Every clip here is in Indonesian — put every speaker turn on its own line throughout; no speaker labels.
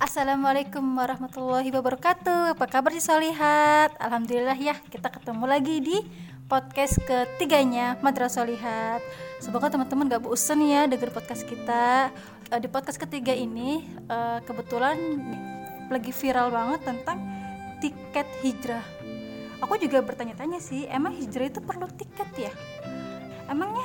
Assalamualaikum warahmatullahi wabarakatuh Apa kabar sih Solihat? Alhamdulillah ya kita ketemu lagi di podcast ketiganya Madrasah Solihat Semoga teman-teman gak bosen ya denger podcast kita Eh, Di podcast ketiga ini eh, kebetulan lagi viral banget tentang tiket hijrah Aku juga bertanya-tanya sih, emang hijrah itu perlu tiket ya? Emangnya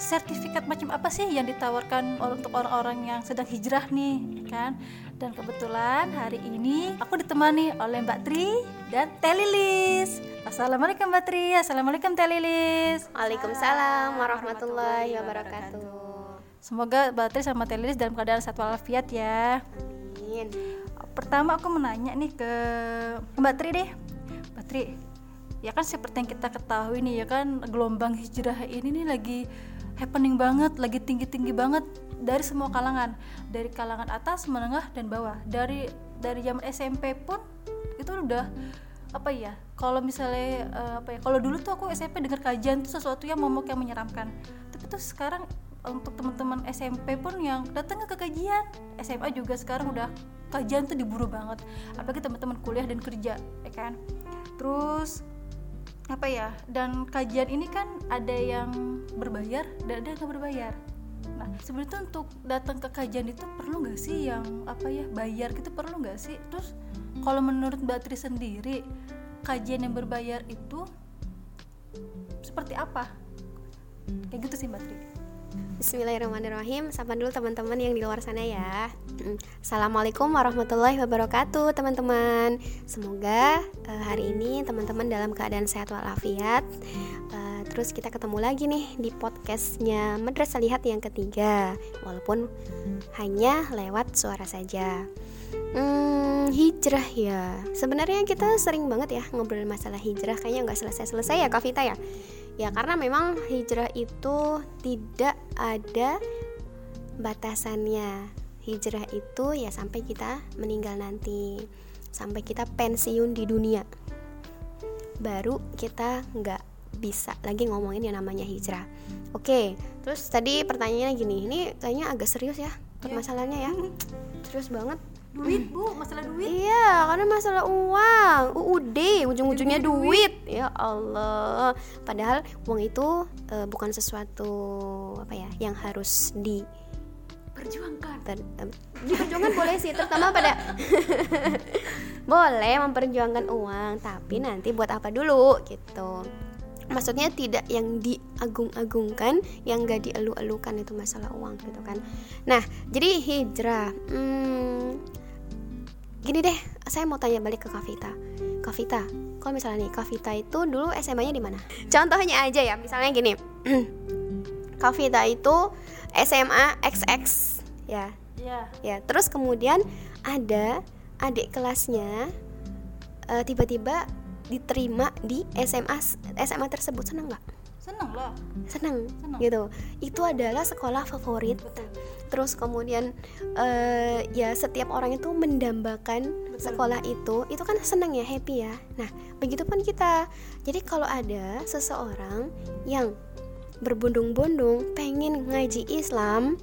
sertifikat macam apa sih yang ditawarkan untuk orang-orang yang sedang hijrah nih kan? Dan kebetulan hari ini aku ditemani oleh Mbak Tri dan Telilis Assalamualaikum Mbak Tri. Assalamualaikum Telilis
Waalaikumsalam warahmatullahi wabarakatuh.
Semoga Mbak Tri sama Telilis dalam keadaan sehat walafiat ya.
Amin.
Pertama aku menanya nih ke Mbak Tri deh. Mbak Tri ya kan seperti yang kita ketahui nih ya kan gelombang hijrah ini nih lagi happening banget lagi tinggi-tinggi banget dari semua kalangan. Dari kalangan atas menengah dan bawah. Dari dari zaman SMP pun itu udah apa ya kalau misalnya eh, apa ya kalau dulu tuh aku SMP dengar kajian tuh sesuatu yang momok yang menyeramkan. Tapi tuh sekarang untuk teman-teman SMP pun yang datang ke kajian SMA juga sekarang udah kajian tuh diburu banget. Apalagi teman-teman kuliah dan kerja ya kan? Terus apa ya? Dan kajian ini kan ada yang berbayar dan ada yang berbayar. Nah sebenarnya untuk datang ke kajian itu perlu nggak sih yang apa ya bayar gitu? Perlu nggak sih? Terus kalau menurut Mbak Tri sendiri kajian yang berbayar itu seperti apa? Kayak gitu sih Mbak Tri
Bismillahirrahmanirrahim. Sapa dulu teman-teman yang di luar sana ya. Assalamualaikum warahmatullahi wabarakatuh, teman-teman. Semoga eh, hari ini teman-teman dalam keadaan sehat walafiat. Eh, terus kita ketemu lagi nih di podcastnya Madrasah Lihat yang ketiga, walaupun hanya lewat suara saja. Hmm, hijrah ya. Sebenarnya kita sering banget ya ngobrol masalah hijrah. Kayaknya nggak selesai-selesai ya, Kak Vita ya. Ya karena memang hijrah itu tidak ada batasannya. Hijrah itu ya sampai kita meninggal nanti, sampai kita pensiun di dunia. Baru kita nggak bisa lagi ngomongin yang namanya hijrah. Oke, terus tadi pertanyaannya gini, ini kayaknya agak serius ya permasalahannya ya. Serius banget.
Duit bu masalah duit
Iya, karena masalah uang, UUD, ujung-ujungnya duit. Ya Allah. Padahal uang itu eh, bukan sesuatu apa ya, yang harus di
perjuangkan
per- em, diperjuangkan boleh sih, terutama pada boleh memperjuangkan uang, tapi nanti buat apa dulu gitu. Maksudnya tidak yang diagung-agungkan, yang gak dielu-elukan itu masalah uang gitu kan. Nah, jadi hijrah. Hmm, gini deh, saya mau tanya balik ke Kavita. Kavita, kalau misalnya nih Kavita itu dulu SMA-nya di mana? Contohnya aja ya, misalnya gini. Kavita itu SMA XX ya.
ya
Ya, terus kemudian ada adik kelasnya eh, tiba-tiba diterima di SMA SMA tersebut seneng nggak?
seneng lah
Seneng,
Seneng.
gitu. Itu adalah sekolah favorit. Terus kemudian eh, ya setiap orang itu mendambakan
Betul.
sekolah itu, itu kan seneng ya, happy ya. Nah, begitupun kita. Jadi kalau ada seseorang yang berbondong-bondong pengen ngaji Islam,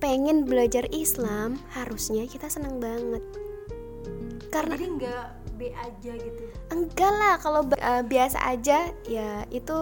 pengen belajar Islam, harusnya kita seneng banget. Karena
jadi nggak B aja gitu
enggak lah kalau eh, biasa aja ya itu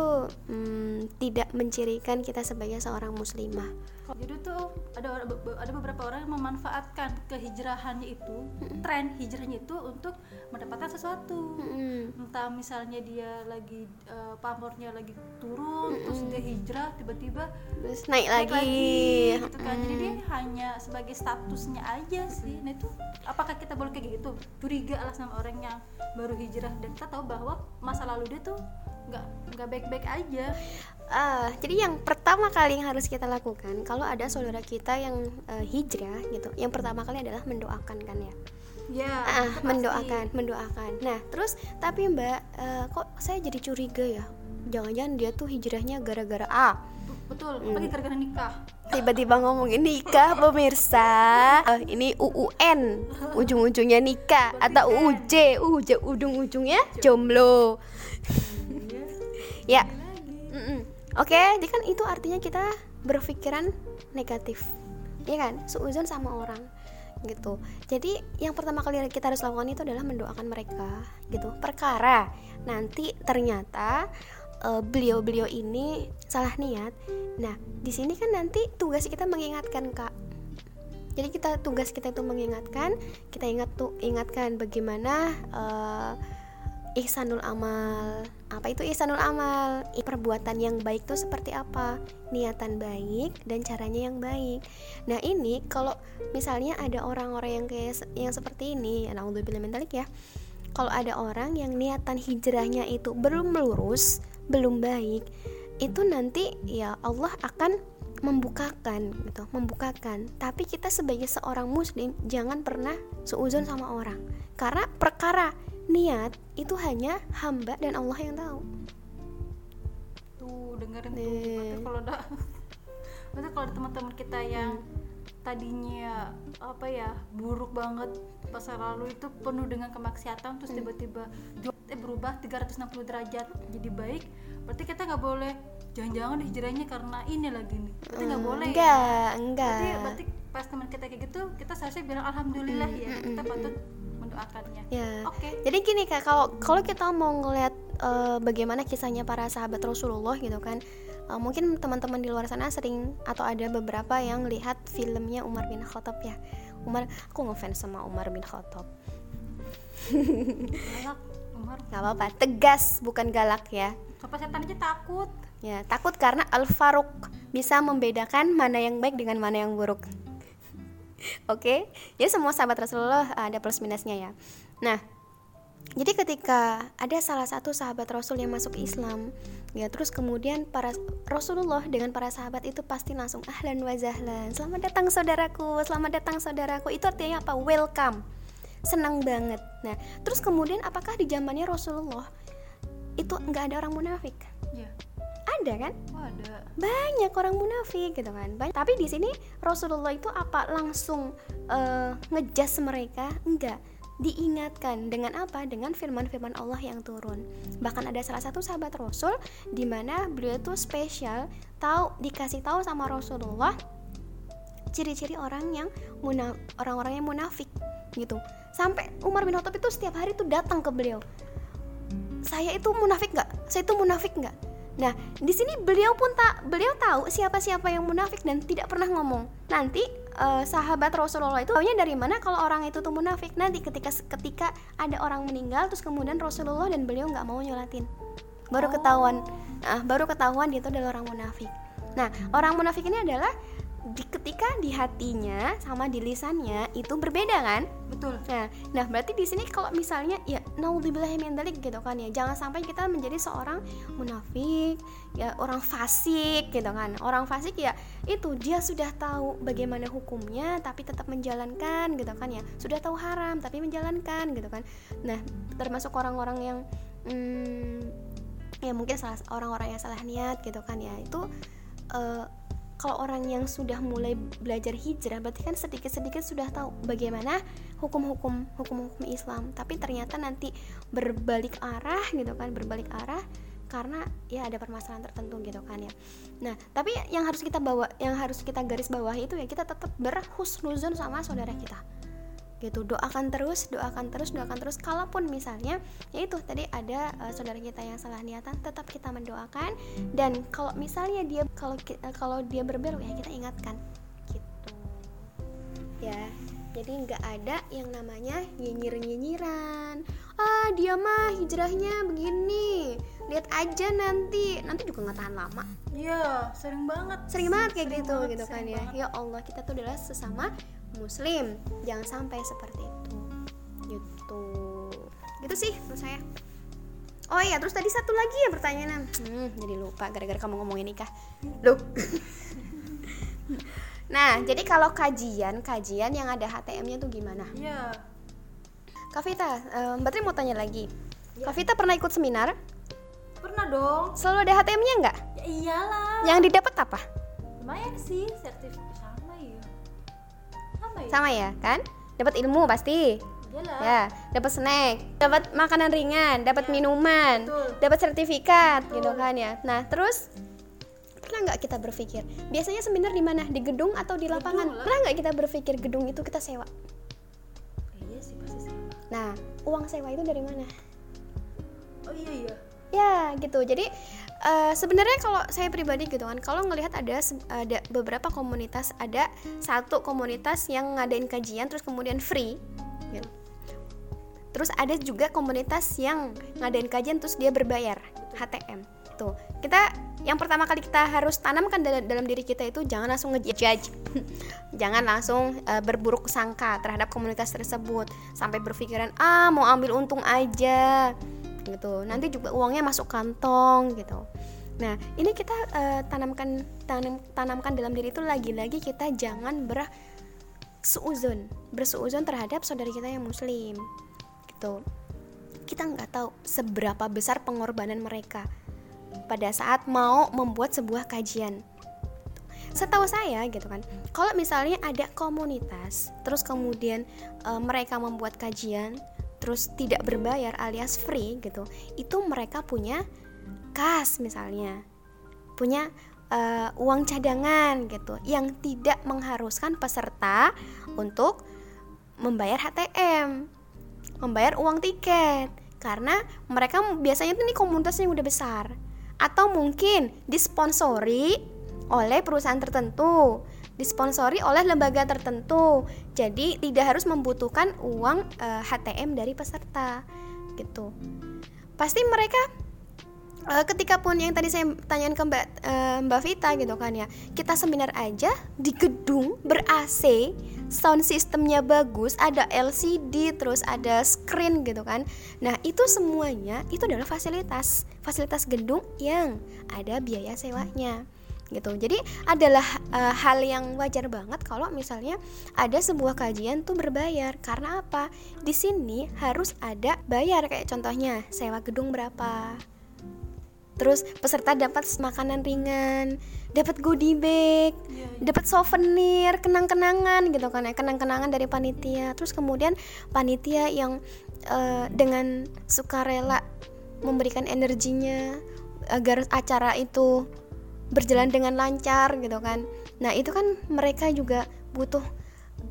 mm, tidak mencirikan kita sebagai seorang muslimah.
Jadi tuh ada ada beberapa orang yang memanfaatkan kehijrahannya itu tren hijrahnya itu untuk mendapatkan sesuatu.
Mm-mm.
entah misalnya dia lagi eh, pamornya lagi turun terus dia hijrah tiba-tiba
Terus naik
naik
lagi.
gitu kan. Jadi dia hanya sebagai statusnya aja sih. Nah itu apakah kita boleh kayak gitu? Curiga lah sama orang yang baru hijrah dan kita tahu bahwa masa lalu dia tuh nggak nggak baik-baik aja
Ah, jadi yang pertama kali yang harus kita lakukan kalau ada saudara kita yang eh, hijrah gitu, yang pertama kali adalah mendoakan kan ya.
ya pasti.
mendoakan, mendoakan. Nah, terus tapi Mbak, eh, kok saya jadi curiga ya? Jangan-jangan dia tuh hijrahnya gara-gara A.
betul apalagi gara-gara nikah
tiba-tiba ngomongin nikah pemirsa Eh, ini UUN ujung-ujungnya nikah atau UUJ UUJ ujung-ujungnya jomblo ya Mm-mm. Oke jadi kan itu artinya kita berpikiran negatif. Ya kan? Seuzon sama orang gitu. Jadi yang pertama kali kita harus lakukan itu adalah mendoakan mereka gitu. Perkara nanti ternyata uh, beliau-beliau ini salah niat. Nah di sini kan nanti tugas kita mengingatkan kak. Jadi kita tugas kita itu mengingatkan kita ingat tuh ingatkan bagaimana uh, ihsanul amal apa itu ihsanul amal? Perbuatan yang baik itu seperti apa? Niatan baik dan caranya yang baik. Nah ini kalau misalnya ada orang-orang yang kayak yang seperti ini ya mentalik ya. Kalau ada orang yang niatan hijrahnya itu belum lurus belum baik itu nanti ya Allah akan membukakan gitu membukakan. Tapi kita sebagai seorang muslim jangan pernah seuzon sama orang. Karena perkara niat itu hanya hamba dan Allah yang tahu.
Tuh dengerin tuh. Berarti kalau ada berarti kalau ada teman-teman kita yang tadinya apa ya buruk banget masa lalu itu penuh dengan kemaksiatan terus hmm. tiba-tiba eh, berubah 360 derajat jadi baik berarti kita nggak boleh jangan-jangan hijrahnya karena ini lagi nih. Berarti nggak boleh
enggak ya? enggak
berarti, berarti pas teman kita kayak gitu kita seharusnya bilang alhamdulillah ya kita patut mendoakannya.
Ya. Oke. Okay. Jadi gini kak, kalau kalau kita mau ngeliat uh, bagaimana kisahnya para sahabat Rasulullah gitu kan, uh, mungkin teman-teman di luar sana sering atau ada beberapa yang lihat filmnya Umar bin Khattab ya. Umar, aku ngefans sama Umar bin Khattab.
galak, Umar.
Gak apa-apa, tegas bukan galak ya.
Sampai setan aja takut.
Ya, takut karena Al Faruq bisa membedakan mana yang baik dengan mana yang buruk. Oke, okay? jadi semua sahabat Rasulullah ada plus minusnya ya. Nah, jadi ketika ada salah satu sahabat Rasul yang masuk Islam, ya terus kemudian para Rasulullah dengan para sahabat itu pasti langsung ahlan wa zahlan. Selamat datang saudaraku, selamat datang saudaraku. Itu artinya apa? Welcome. Senang banget. Nah, terus kemudian apakah di zamannya Rasulullah itu nggak ada orang munafik?
Yeah
ada kan?
Oh, ada.
Banyak orang munafik gitu kan. Banyak. tapi di sini Rasulullah itu apa? Langsung uh, ngejas mereka? Enggak. Diingatkan dengan apa? Dengan firman-firman Allah yang turun. Bahkan ada salah satu sahabat Rasul di mana beliau itu spesial tahu dikasih tahu sama Rasulullah ciri-ciri orang yang orang-orang yang munafik gitu. Sampai Umar bin Khattab itu setiap hari tuh datang ke beliau. Saya itu munafik nggak? Saya itu munafik nggak Nah, di sini beliau pun tak beliau tahu siapa-siapa yang munafik dan tidak pernah ngomong. Nanti uh, sahabat Rasulullah itu tahunya dari mana kalau orang itu tuh munafik? Nanti ketika ketika ada orang meninggal terus kemudian Rasulullah dan beliau nggak mau nyolatin. Baru ketahuan. Nah, baru ketahuan dia itu adalah orang munafik. Nah, orang munafik ini adalah di, ketika di hatinya sama di lisannya itu berbeda kan?
Betul.
Nah nah berarti di sini kalau misalnya ya naudzubillah min gitu kan ya. Jangan sampai kita menjadi seorang munafik ya orang fasik gitu kan. Orang fasik ya itu dia sudah tahu bagaimana hukumnya tapi tetap menjalankan gitu kan ya. Sudah tahu haram tapi menjalankan gitu kan. Nah termasuk orang-orang yang hmm, ya mungkin salah orang-orang yang salah niat gitu kan ya. Itu uh, kalau orang yang sudah mulai belajar hijrah berarti kan sedikit-sedikit sudah tahu bagaimana hukum-hukum hukum-hukum Islam. Tapi ternyata nanti berbalik arah gitu kan berbalik arah karena ya ada permasalahan tertentu gitu kan ya. Nah tapi yang harus kita bawa yang harus kita garis bawah itu ya kita tetap berhusnuzon sama saudara kita gitu. Doakan terus doakan terus doakan terus. Kalaupun misalnya yaitu tadi ada uh, saudara kita yang salah niatan tetap kita mendoakan. Dan kalau misalnya dia kalau uh, kalau dia berbelok ya kita ingatkan. Gitu. Ya jadi nggak ada yang namanya nyinyir nyinyiran ah dia mah hijrahnya begini. Lihat aja nanti. Nanti juga nggak tahan lama.
Iya sering banget.
Sering banget kayak sering gitu banget, gitu kan ya. ya Allah kita tuh adalah sesama muslim. Jangan sampai seperti itu. Gitu. Gitu sih menurut saya. Oh iya terus tadi satu lagi ya pertanyaan hmm, jadi lupa gara-gara kamu ngomongin nikah. Loh. Nah jadi kalau kajian kajian yang ada HTM-nya tuh gimana?
Iya
Kak Vita, um, Mbak Tri mau tanya lagi. Ya. Kak Vita pernah ikut seminar?
Pernah dong.
Selalu ada HTM-nya nggak?
Ya iyalah.
Yang didapat apa?
Lumayan sih, sertifikat
sama ya kan dapat ilmu pasti
Yalah.
ya dapat snack dapat makanan ringan dapat ya, minuman dapat sertifikat betul. gitu kan ya nah terus pernah nggak kita berpikir biasanya seminar di mana di gedung atau di lapangan
lah.
pernah nggak kita berpikir gedung itu kita sewa
iya sih pasti
nah uang sewa itu dari mana?
Oh iya iya.
Ya gitu. Jadi eh, sebenarnya kalau saya pribadi gitu kan kalau ngelihat ada ada beberapa komunitas ada satu komunitas yang ngadain kajian terus kemudian free gitu. terus ada juga komunitas yang ngadain kajian terus dia berbayar HTM tuh kita yang pertama kali kita harus tanamkan dalam, diri kita itu jangan langsung ngejudge. Jangan langsung eh, berburuk sangka terhadap komunitas tersebut. Sampai berpikiran ah mau ambil untung aja. Gitu. Nanti juga uangnya masuk kantong gitu. Nah ini kita eh, tanamkan tanam, tanamkan dalam diri itu lagi-lagi kita jangan bersuuzon bersuuzon terhadap saudara kita yang muslim. Gitu. Kita nggak tahu seberapa besar pengorbanan mereka pada saat mau membuat sebuah kajian. Setahu saya gitu kan kalau misalnya ada komunitas terus kemudian eh, mereka membuat kajian terus tidak berbayar alias free gitu itu mereka punya kas misalnya punya eh, uang cadangan gitu yang tidak mengharuskan peserta untuk membayar HTM membayar uang tiket karena mereka biasanya tuh nih komunitas yang udah besar atau mungkin disponsori oleh perusahaan tertentu. Disponsori oleh lembaga tertentu. Jadi tidak harus membutuhkan uang eh, HTM dari peserta gitu. Pasti mereka eh, ketika pun yang tadi saya tanyain ke Mbak eh, Mbak Vita gitu kan ya kita seminar aja di gedung ber AC sound systemnya bagus ada LCD terus ada screen gitu kan. Nah itu semuanya itu adalah fasilitas fasilitas gedung yang ada biaya sewanya gitu. Jadi adalah eh, hal yang wajar banget kalau misalnya ada sebuah kajian tuh berbayar. Karena apa? Di sini harus ada bayar kayak contohnya sewa gedung berapa terus peserta dapat makanan ringan dapat goodie bag dapat souvenir kenang-kenangan gitu kan ya kenang-kenangan dari panitia. Terus kemudian panitia yang eh, dengan sukarela memberikan energinya agar acara itu berjalan dengan lancar gitu kan. Nah itu kan mereka juga butuh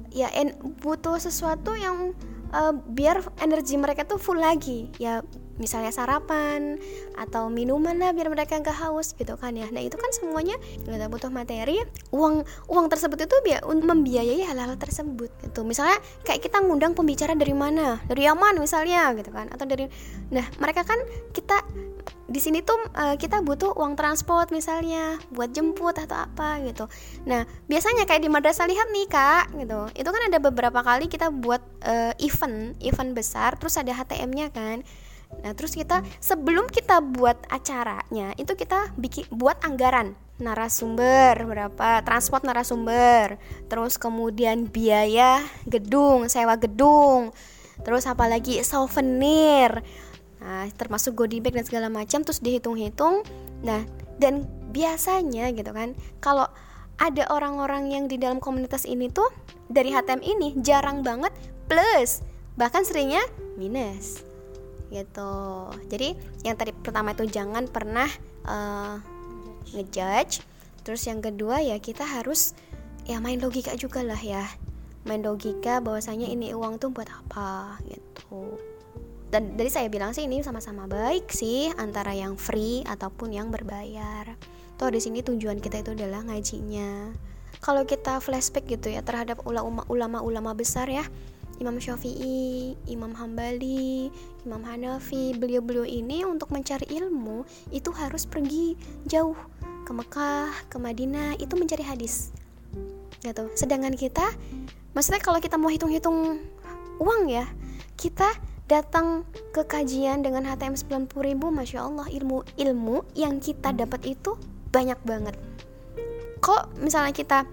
ya en- butuh sesuatu yang eh, biar energi mereka tuh full lagi. Ya misalnya sarapan atau minuman lah biar mereka nggak haus gitu kan ya. Nah itu kan semuanya kita butuh materi. Uang uang tersebut itu biar untuk membiayai hal-hal tersebut gitu. Misalnya kayak kita ngundang pembicara dari mana? Dari Yaman misalnya gitu kan atau dari nah mereka kan kita di sini tuh eh, kita butuh uang transport misalnya buat jemput atau apa gitu. Nah biasanya kayak di madrasah lihat nih kak gitu, itu kan ada beberapa kali kita buat eh, event event besar, terus ada HTM-nya kan. Nah terus kita sebelum kita buat acaranya itu kita bikin buat anggaran narasumber berapa transport narasumber terus kemudian biaya gedung sewa gedung terus apalagi souvenir Nah, termasuk goodie bag dan segala macam terus dihitung-hitung. Nah, dan biasanya gitu kan, kalau ada orang-orang yang di dalam komunitas ini tuh dari HTM ini jarang banget plus, bahkan seringnya minus. Gitu. Jadi, yang tadi pertama itu jangan pernah eh, ngejudge. Terus yang kedua ya kita harus ya main logika juga lah ya. Main logika bahwasanya ini uang tuh buat apa gitu dan dari saya bilang sih ini sama-sama baik sih antara yang free ataupun yang berbayar. Toh di sini tujuan kita itu adalah ngajinya. Kalau kita flashback gitu ya terhadap ulama-ulama besar ya, Imam Syafi'i, Imam Hambali, Imam Hanafi, beliau-beliau ini untuk mencari ilmu itu harus pergi jauh ke Mekah, ke Madinah itu mencari hadis. Gitu. Sedangkan kita maksudnya kalau kita mau hitung-hitung uang ya, kita datang ke kajian dengan HTM 90.000 Masya Allah ilmu ilmu yang kita dapat itu banyak banget kok misalnya kita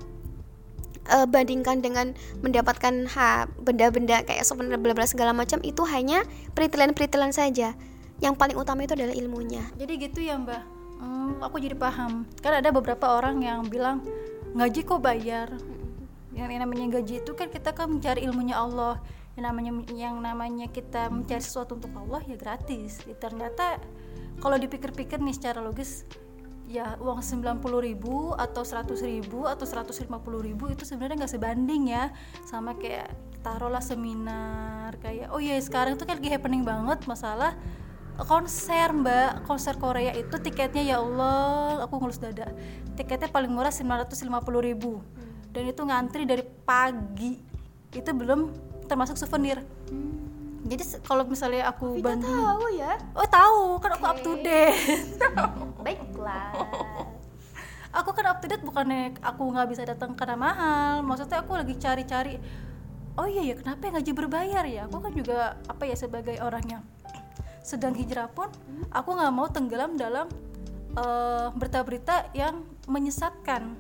eh, bandingkan dengan mendapatkan ha, benda-benda kayak souvenir bla bla segala macam itu hanya peritilan-peritilan saja. Yang paling utama itu adalah ilmunya.
Jadi gitu ya mbak. Hmm, aku jadi paham. Kan ada beberapa orang yang bilang ngaji kok bayar? Yang namanya gaji itu kan kita kan mencari ilmunya Allah. Yang namanya yang namanya kita mencari sesuatu untuk Allah ya gratis. Ya, ternyata kalau dipikir-pikir nih secara logis ya uang 90 ribu atau 100 ribu atau 150 ribu itu sebenarnya nggak sebanding ya. Sama kayak taruhlah seminar kayak oh iya sekarang tuh kan lagi happening banget masalah konser mbak. Konser Korea itu tiketnya ya Allah aku ngulus dada. Tiketnya paling murah 950 ribu. Dan itu ngantri dari pagi. Itu belum termasuk souvenir jadi kalau misalnya aku
Kita
banding
tahu ya.
oh tahu. Kan aku up to date.
Baiklah.
aku kan up to date bukannya aku nggak bisa datang karena mahal. Maksudnya aku lagi cari-cari oh iya ya kenapa yang gaji berbayar ya? Aku kan juga apa ya sebagai orang yang sedang hijrah pun aku nggak mau tenggelam dalam eh, berita-berita yang menyesatkan.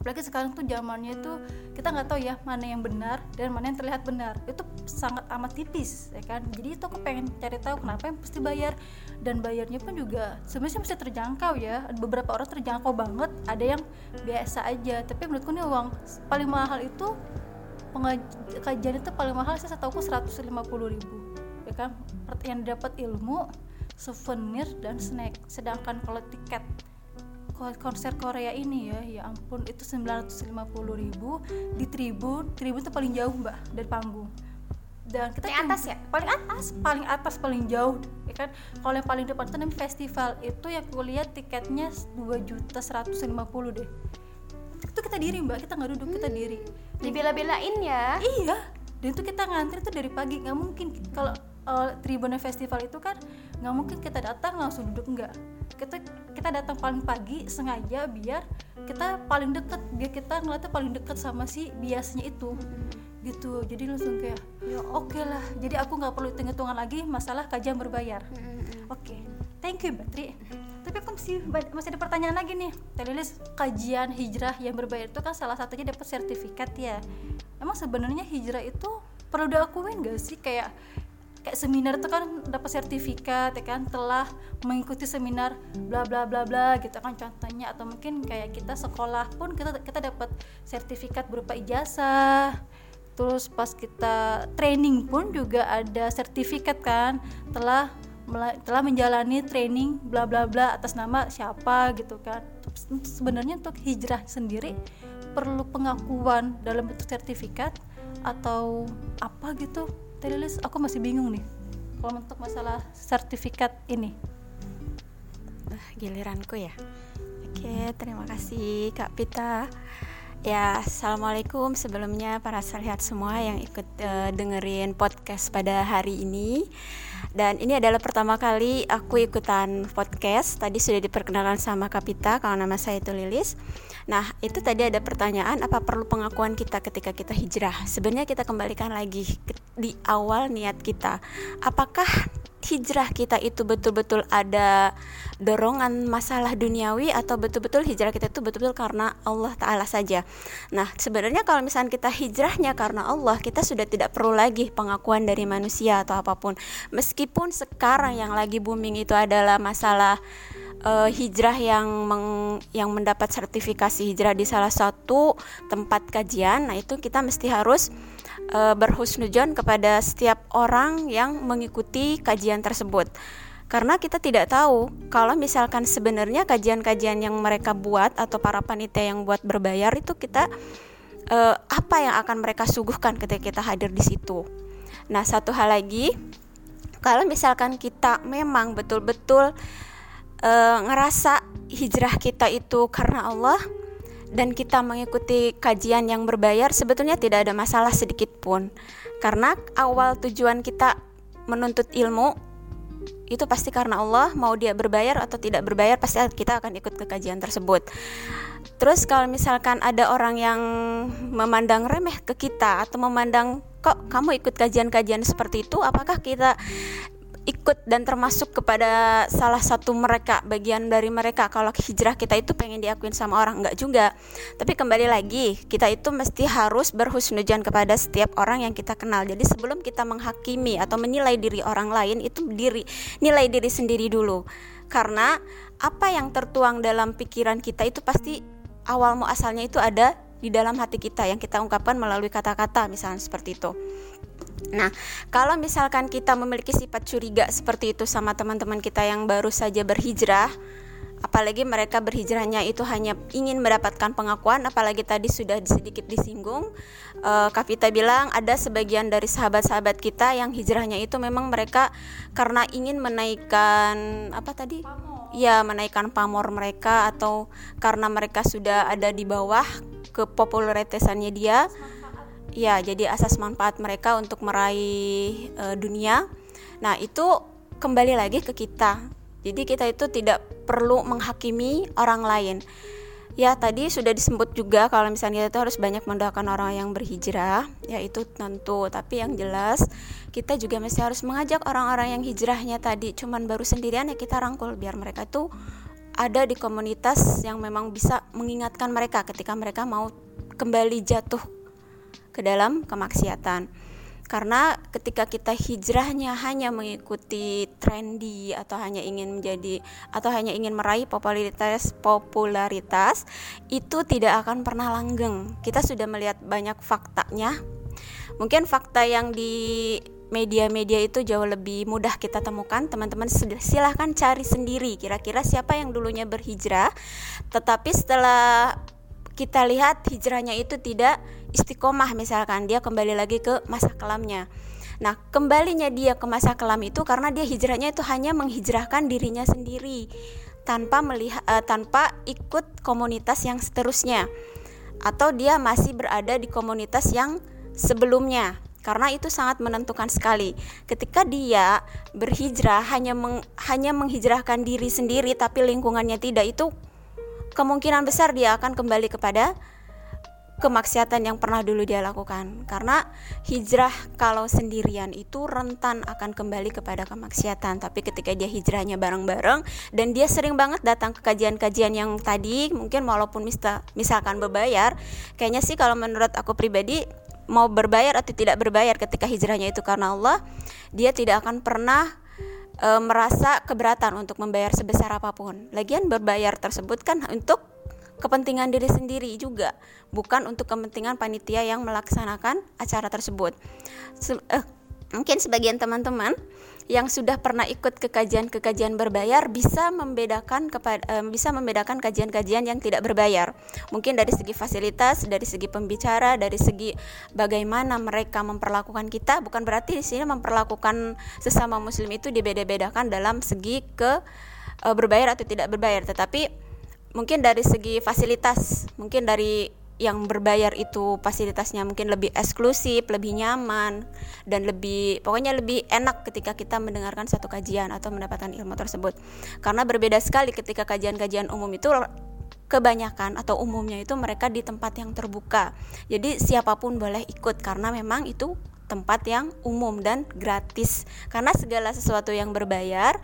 Apalagi sekarang tuh zamannya itu kita nggak tahu ya mana yang benar dan mana yang terlihat benar. Itu sangat amat tipis ya kan? Jadi itu aku pengen cari tahu kenapa yang mesti bayar. Dan bayarnya pun juga sebenarnya mesti terjangkau ya. Beberapa orang terjangkau banget ada yang biasa aja. Tapi menurutku nih uang paling mahal itu kajian itu paling mahal saya setahu aku 150 ribu ya kan? Yang dapat ilmu souvenir dan snack. Sedangkan kalau tiket konser Korea ini ya ya ampun itu 950 ribu di tribun. Tribun itu paling jauh mbak dari panggung. Dan kita
Paling atas ya?
paling atas paling atas paling jauh ya kan? Kalau yang paling depan itu namanya festival. Itu yang aku lihat tiketnya 2 juta 150 deh. Itu kita diri mbak. Kita nggak duduk kita diri.
Dibela-belain ya.
Iya, dan itu kita ngantri tuh dari pagi. Nggak mungkin. Kalau uh, Tribunnya festival itu kan nggak mungkin kita datang langsung duduk enggak. Kita kita datang paling pagi sengaja biar kita paling deket biar kita ngeliatnya paling deket sama si biasnya itu. Gitu. Jadi langsung kayak ya oke lah. Jadi aku nggak perlu hitung hitungan lagi masalah kajian berbayar. Oke. Thank you Mbak Tri. Tapi aku masih masih ada pertanyaan lagi nih. Telilis kajian hijrah yang berbayar itu kan salah satunya dapat sertifikat ya. Emang sebenarnya hijrah itu perlu diakuin gak sih? Kayak kayak seminar itu kan dapat sertifikat ya kan? Telah mengikuti seminar bla bla bla bla gitu kan contohnya. Atau mungkin kayak kita sekolah pun kita kita dapat sertifikat berupa ijazah. Terus pas kita training pun juga ada sertifikat kan? Telah telah menjalani training bla bla bla atas nama siapa gitu kan? Sebenarnya untuk hijrah sendiri perlu pengakuan dalam bentuk sertifikat atau apa gitu Telilis aku masih bingung nih kalau untuk masalah sertifikat ini
Nah, giliranku ya. Oke, terima kasih Kak Pita. Ya, assalamualaikum sebelumnya para salihat semua yang ikut eh, dengerin podcast pada hari ini. Dan ini adalah pertama kali aku ikutan podcast. Tadi sudah diperkenalkan sama Kapita, kalau nama saya itu Lilis. Nah, itu tadi ada pertanyaan apa perlu pengakuan kita ketika kita hijrah? Sebenarnya kita kembalikan lagi di awal niat kita. Apakah hijrah kita itu betul-betul ada dorongan masalah duniawi atau betul-betul hijrah kita itu betul-betul karena Allah Ta'ala saja Nah sebenarnya kalau misalnya kita hijrahnya karena Allah kita sudah tidak perlu lagi pengakuan dari manusia atau apa pun Meskipun sekarang yang lagi booming itu adalah masalah eh, hijrah yang meng- yang mendapat sertifikasi hijrah di salah satu tempat kajian nah itu kita mesti harus eh, berhusnujon kepada setiap orang yang mengikuti kajian tersebut karena kita tidak tahu kalau misalkan sebenarnya kajian-kajian yang mereka buat atau para panitia yang buat berbayar itu kita eh, apa yang akan mereka suguhkan ketika kita hadir di situ. Nah, satu hal lagi, kalau misalkan kita memang betul-betul eh, ngerasa hijrah kita itu karena Allah dan kita mengikuti kajian yang berbayar, sebetulnya tidak ada masalah sedikit pun, karena awal tujuan kita menuntut ilmu itu pasti karena Allah mau dia berbayar atau tidak berbayar pasti kita akan ikut ke kajian tersebut. Terus kalau misalkan ada orang yang memandang remeh ke kita atau memandang kok kamu ikut kajian-kajian seperti itu, apakah kita ikut dan termasuk kepada salah satu mereka bagian dari mereka? Kalau hijrah kita itu pengen diakuin sama orang enggak juga. Tapi kembali lagi kita itu mesti harus berhusnujan kepada setiap orang yang kita kenal. Jadi sebelum kita menghakimi atau menilai diri orang lain itu diri nilai diri sendiri dulu. Karena apa yang tertuang dalam pikiran kita itu pasti awal muasalnya itu ada di dalam hati kita yang kita ungkapkan melalui kata-kata misalnya seperti itu. Nah, kalau misalkan kita memiliki sifat curiga seperti itu sama teman-teman kita yang baru saja berhijrah apalagi mereka berhijrahnya itu hanya ingin mendapatkan pengakuan apalagi tadi sudah sedikit disinggung uh, Kavita bilang ada sebagian dari sahabat-sahabat kita yang hijrahnya itu memang mereka karena ingin menaikkan apa tadi? Ya menaikkan pamor mereka atau karena mereka sudah ada di bawah kepopularitasannya dia ya jadi asas manfaat mereka untuk meraih uh, dunia nah itu kembali lagi ke kita jadi kita itu tidak perlu menghakimi orang lain. Ya tadi sudah disebut juga kalau misalnya kita itu harus banyak mendoakan orang yang berhijrah, ya itu tentu. Tapi yang jelas kita juga mesti harus mengajak orang-orang yang hijrahnya tadi cuman baru sendirian ya kita rangkul biar mereka itu ada di komunitas yang memang bisa mengingatkan mereka ketika mereka mau kembali jatuh ke dalam kemaksiatan. Karena ketika kita hijrahnya hanya mengikuti trendy atau hanya ingin menjadi atau hanya ingin meraih popularitas popularitas itu tidak akan pernah langgeng. Kita sudah melihat banyak faktanya. Mungkin fakta yang di media-media itu jauh lebih mudah kita temukan. Teman-teman silahkan cari sendiri kira-kira siapa yang dulunya berhijrah. Tetapi setelah kita lihat hijrahnya itu tidak istiqomah misalkan dia kembali lagi ke masa kelamnya. Nah, kembalinya dia ke masa kelam itu karena dia hijrahnya itu hanya menghijrahkan dirinya sendiri tanpa melihat uh, tanpa ikut komunitas yang seterusnya. Atau dia masih berada di komunitas yang sebelumnya karena itu sangat menentukan sekali. Ketika dia berhijrah hanya meng, hanya menghijrahkan diri sendiri tapi lingkungannya tidak itu kemungkinan besar dia akan kembali kepada kemaksiatan yang pernah dulu dia lakukan karena hijrah kalau sendirian itu rentan akan kembali kepada kemaksiatan tapi ketika dia hijrahnya bareng-bareng dan dia sering banget datang ke kajian-kajian yang tadi mungkin walaupun misal, misalkan berbayar kayaknya sih kalau menurut aku pribadi mau berbayar atau tidak berbayar ketika hijrahnya itu karena Allah dia tidak akan pernah e, merasa keberatan untuk membayar sebesar apa pun lagian berbayar tersebut kan untuk kepentingan diri sendiri juga, bukan untuk kepentingan panitia yang melaksanakan acara tersebut. Se eh, mungkin sebagian teman-teman yang sudah pernah ikut ke kajian-kekajian berbayar bisa membedakan kepada eh, bisa membedakan kajian-kajian yang tidak berbayar. Mungkin dari segi fasilitas, dari segi pembicara, dari segi bagaimana mereka memperlakukan kita, bukan berarti di sini memperlakukan sesama muslim itu dibeda-bedakan dalam segi ke eh, berbayar atau tidak berbayar, tetapi mungkin dari segi fasilitas mungkin dari yang berbayar itu fasilitasnya mungkin lebih eksklusif, lebih nyaman dan lebih pokoknya lebih enak ketika kita mendengarkan satu kajian atau mendapatkan ilmu tersebut. Karena berbeda sekali ketika kajian-kajian umum itu kebanyakan atau umumnya itu mereka di tempat yang terbuka. Jadi siapa pun boleh ikut karena memang itu tempat yang umum dan gratis. Karena segala sesuatu yang berbayar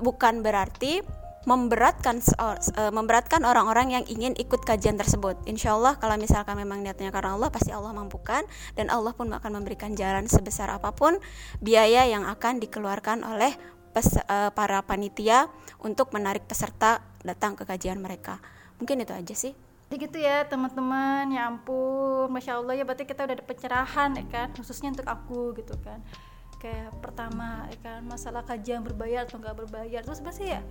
bukan berarti memberatkan uh, memberatkan orang-orang yang ingin ikut kajian tersebut. Insya Allah kalau misalkan memang niatnya karena Allah pasti Allah mampukan dan Allah pun akan memberikan jalan sebesar apa pun biaya yang akan dikeluarkan oleh pes, uh, para panitia untuk menarik peserta datang ke kajian mereka. Mungkin itu aja sih.
Jadi gitu ya teman-teman, ya ampun, masya Allah ya berarti kita udah ada pencerahan ya kan, khususnya untuk aku gitu kan. Kayak pertama ya kan masalah kajian berbayar atau nggak berbayar, terus sebenarnya ya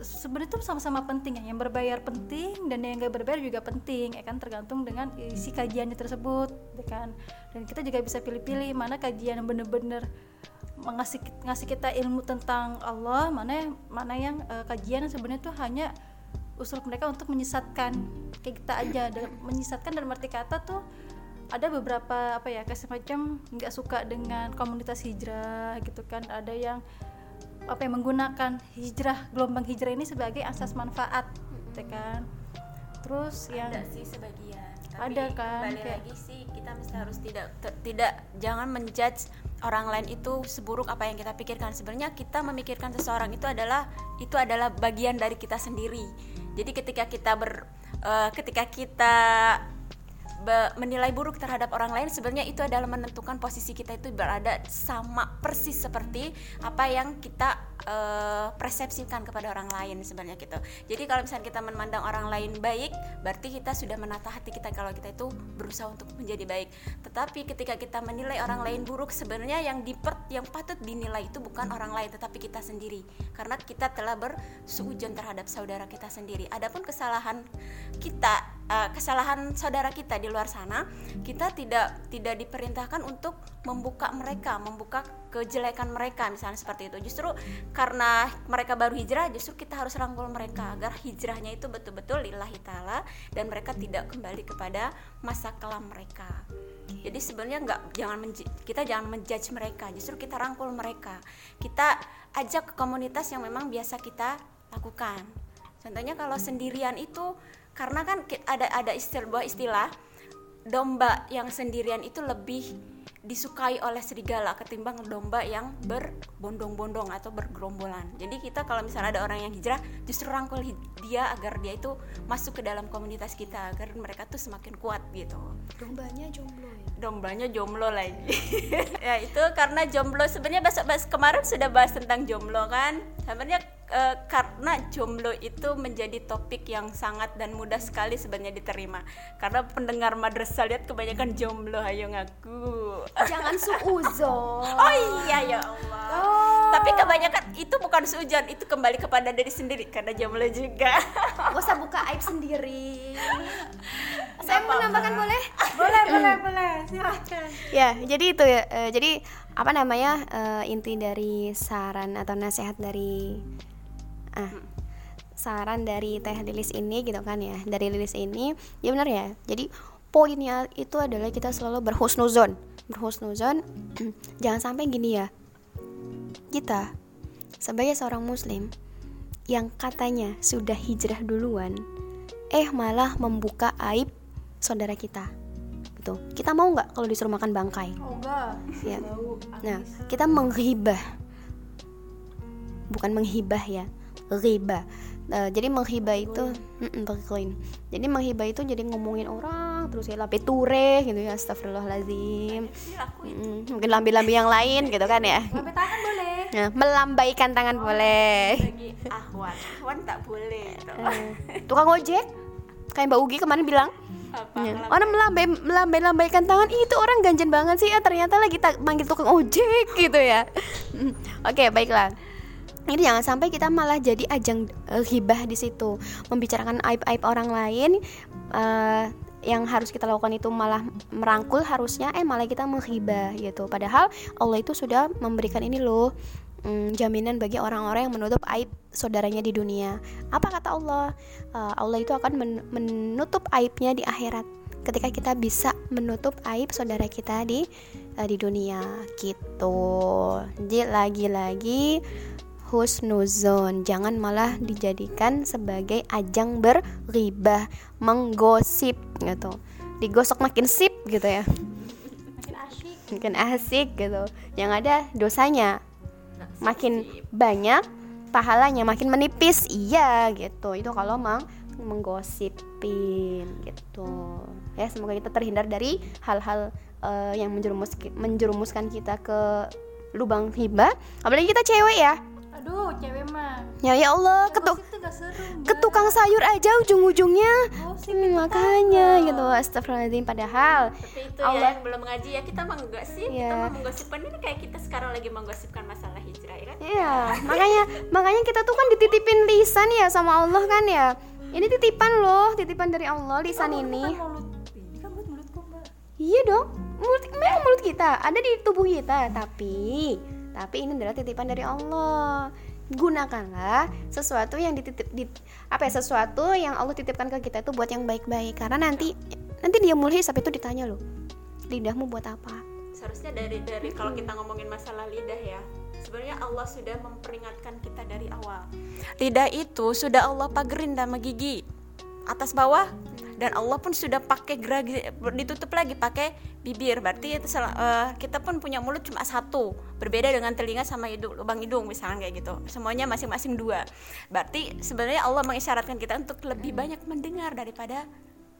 sebenarnya itu sama-sama penting ya. Yang berbayar penting dan yang nggak berbayar juga penting ya kan? Tergantung dengan isi kajiannya tersebut ya kan? Dan kita juga bisa pilih-pilih mana kajian yang bener-bener ngasih ngasih kita ilmu tentang Allah mana mana yang uh, kajian sebenarnya itu hanya usul mereka untuk menyesatkan. Kayak kita aja dan menyesatkan dalam arti kata tuh ada beberapa apa ya kayak semacam nggak suka dengan komunitas hijrah gitu kan. Ada yang apa yang menggunakan hijrah gelombang hijrah ini sebagai asas manfaat ya kan. Terus
ada
yang
sih sebagian
tapi ada kan
kembali kayak, lagi sih kita mesti harus tidak tidak jangan menjudge orang lain itu seburuk apa yang kita pikirkan. Sebenarnya kita memikirkan seseorang itu adalah itu adalah bagian dari kita sendiri. Jadi ketika kita ber uh, ketika kita menilai buruk terhadap orang lain sebenarnya itu adalah menentukan posisi kita itu berada sama persis seperti apa yang kita eh, persepsikan kepada orang lain sebenarnya gitu. Jadi kalau misalnya kita memandang orang lain baik, berarti kita sudah menata hati kita kalau kita itu berusaha untuk menjadi baik. Tetapi ketika kita menilai orang lain buruk, sebenarnya yang diper yang patut dinilai itu bukan orang lain tetapi kita sendiri. Karena kita telah bersuujon terhadap saudara kita sendiri. Adapun kesalahan kita uh, kesalahan saudara kita di luar sana kita tidak tidak diperintahkan untuk membuka mereka membuka kejelekan mereka misalnya seperti itu. Justru karena mereka baru hijrah justru kita harus rangkul mereka agar hijrahnya itu betul-betul lillahi taala dan mereka tidak kembali kepada masa kelam mereka. Jadi sebenarnya nggak jangan kita jangan menjudge mereka justru kita rangkul mereka. Kita ajak ke komunitas yang memang biasa kita lakukan. Contohnya kalau sendirian itu karena kan ada ada istilah istilah domba yang sendirian itu lebih disukai oleh serigala ketimbang domba yang berbondong-bondong atau bergerombolan. Jadi kita kalau misalnya ada orang yang hijrah, justru rangkul dia agar dia itu masuk ke dalam komunitas kita agar mereka tuh semakin kuat gitu.
Dombanya jomblo ya.
Dombanya jomblo lagi. ya itu karena jomblo sebenarnya bahas, bahas kemarin sudah bahas tentang jomblo kan. Sebenarnya eh, karena jomblo itu menjadi topik yang sangat dan mudah sekali sebenarnya diterima. Karena pendengar madrasah lihat kebanyakan jomblo, ayo ngaku.
Jangan suuzon.
Oh iya ya Allah. Tapi kebanyakan itu bukan seujan, itu kembali kepada diri sendiri karena jomblo juga.
Gak usah buka aib sendiri. Saya menambahkan boleh?
boleh boleh boleh silahkan
Ya, jadi itu ya. eh, jadi apa namanya eh, inti dari saran atau nasihat dari ah saran dari Teh Lilis ini gitu kan ya. Dari Lilis ini ya benar ya. Jadi poinnya itu adalah kita selalu berhusnuzon. Berhusnuzon jangan sampai gini ya. Kita sebagai seorang muslim yang katanya sudah hijrah duluan eh malah membuka aib saudara kita. Gitu kita mau nggak kalau disuruh makan bangkai?
Oh enggak
ya. Nah kita menghibah. Bukan menghibah ya riba Nah, jadi menghibah itu berkoin. Jadi menghibah itu jadi ngomongin orang terus ya lambe ture gitu ya astagfirullahalazim. Mm, mungkin lambe-lambe yang lain gitu kan ya.
Tangan boleh
Nah, melambaikan tangan boleh.
Bagi ahwan, ahwan tak boleh.
Eh, tukang ojek kayak Mbak Ugi kemarin bilang
Apa?
Ya. Orang melambai melambai lambaikan tangan "Ih, itu orang ganjen banget sih. Ah, ternyata lagi tak manggil tukang ojek gitu ya. Oke, baiklah. Ini jangan sampai kita malah jadi ajang eh, hibah di situ, membicarakan aib-aib orang lain eh, yang harus kita lakukan itu malah merangkul harusnya eh malah kita menghibah gitu. Padahal Allah itu sudah memberikan ini loh mm, jaminan bagi orang-orang yang menutup aib saudaranya di dunia. Apa kata Allah? Eh, Allah itu akan men- menutup aibnya di akhirat ketika kita bisa menutup aib saudara kita di eh, di dunia gitu. Jadi lagi-lagi husnuzon. Jangan malah dijadikan sebagai ajang berribah menggosip gitu. Digosok makin sip gitu ya.
Makin asyik
makin asik gitu. Yang ada dosanya. Makin banyak pahalanya makin menipis. Iya gitu. Itu kalau mang menggosipin gitu. Ya semoga kita terhindar dari hal-hal eh, yang menjerumus menjerumuskan kita ke lubang hibah. Apalagi kita cewek ya
aduh cewek mah
ya ya Allah ketuk
Gosip tuh gak seru Mbak.
ke tukang sayur aja ujung-ujungnya
Gosip
Hmm, makanya gitu astagfirullahaladzim padahal
Seperti itu
Allah-
ya yang belum mengaji ya kita menggosip, kita
Iya.
mau menggosipkan ini kayak kita sekarang lagi menggosipkan masalah hijrah ya kan?
Iya, makanya makanya kita tuh kan dititipin lisan ya sama Allah kan ya. Ini titipan loh, titipan dari Allah lisan
Oh,
ini.
bukan mulut ini kan buat mulutku mbak
Iya dong, mulut memang mulut kita ada di tubuh kita, tapi tapi ini adalah titipan dari Allah. Gunakanlah sesuatu yang dititip di, apa ya sesuatu yang Allah titipkan ke kita itu buat yang baik-baik karena nanti nanti dia mulai hisab itu ditanya loh. Lidahmu buat apa?
Seharusnya dari dari kalau kita ngomongin masalah lidah ya, sebenarnya Allah sudah memperingatkan kita dari awal. Lidah itu sudah Allah pagerin sama gigi atas bawah dan Allah pun sudah pakai geragi ditutup lagi pakai bibir. Berarti itu sel- eh, kita pun punya mulut cuma satu. Berbeda dengan telinga sama hidung lubang hidung misalnya kayak gitu. Semuanya masing-masing dua. Berarti sebenarnya Allah mengisyaratkan kita untuk lebih banyak mendengar daripada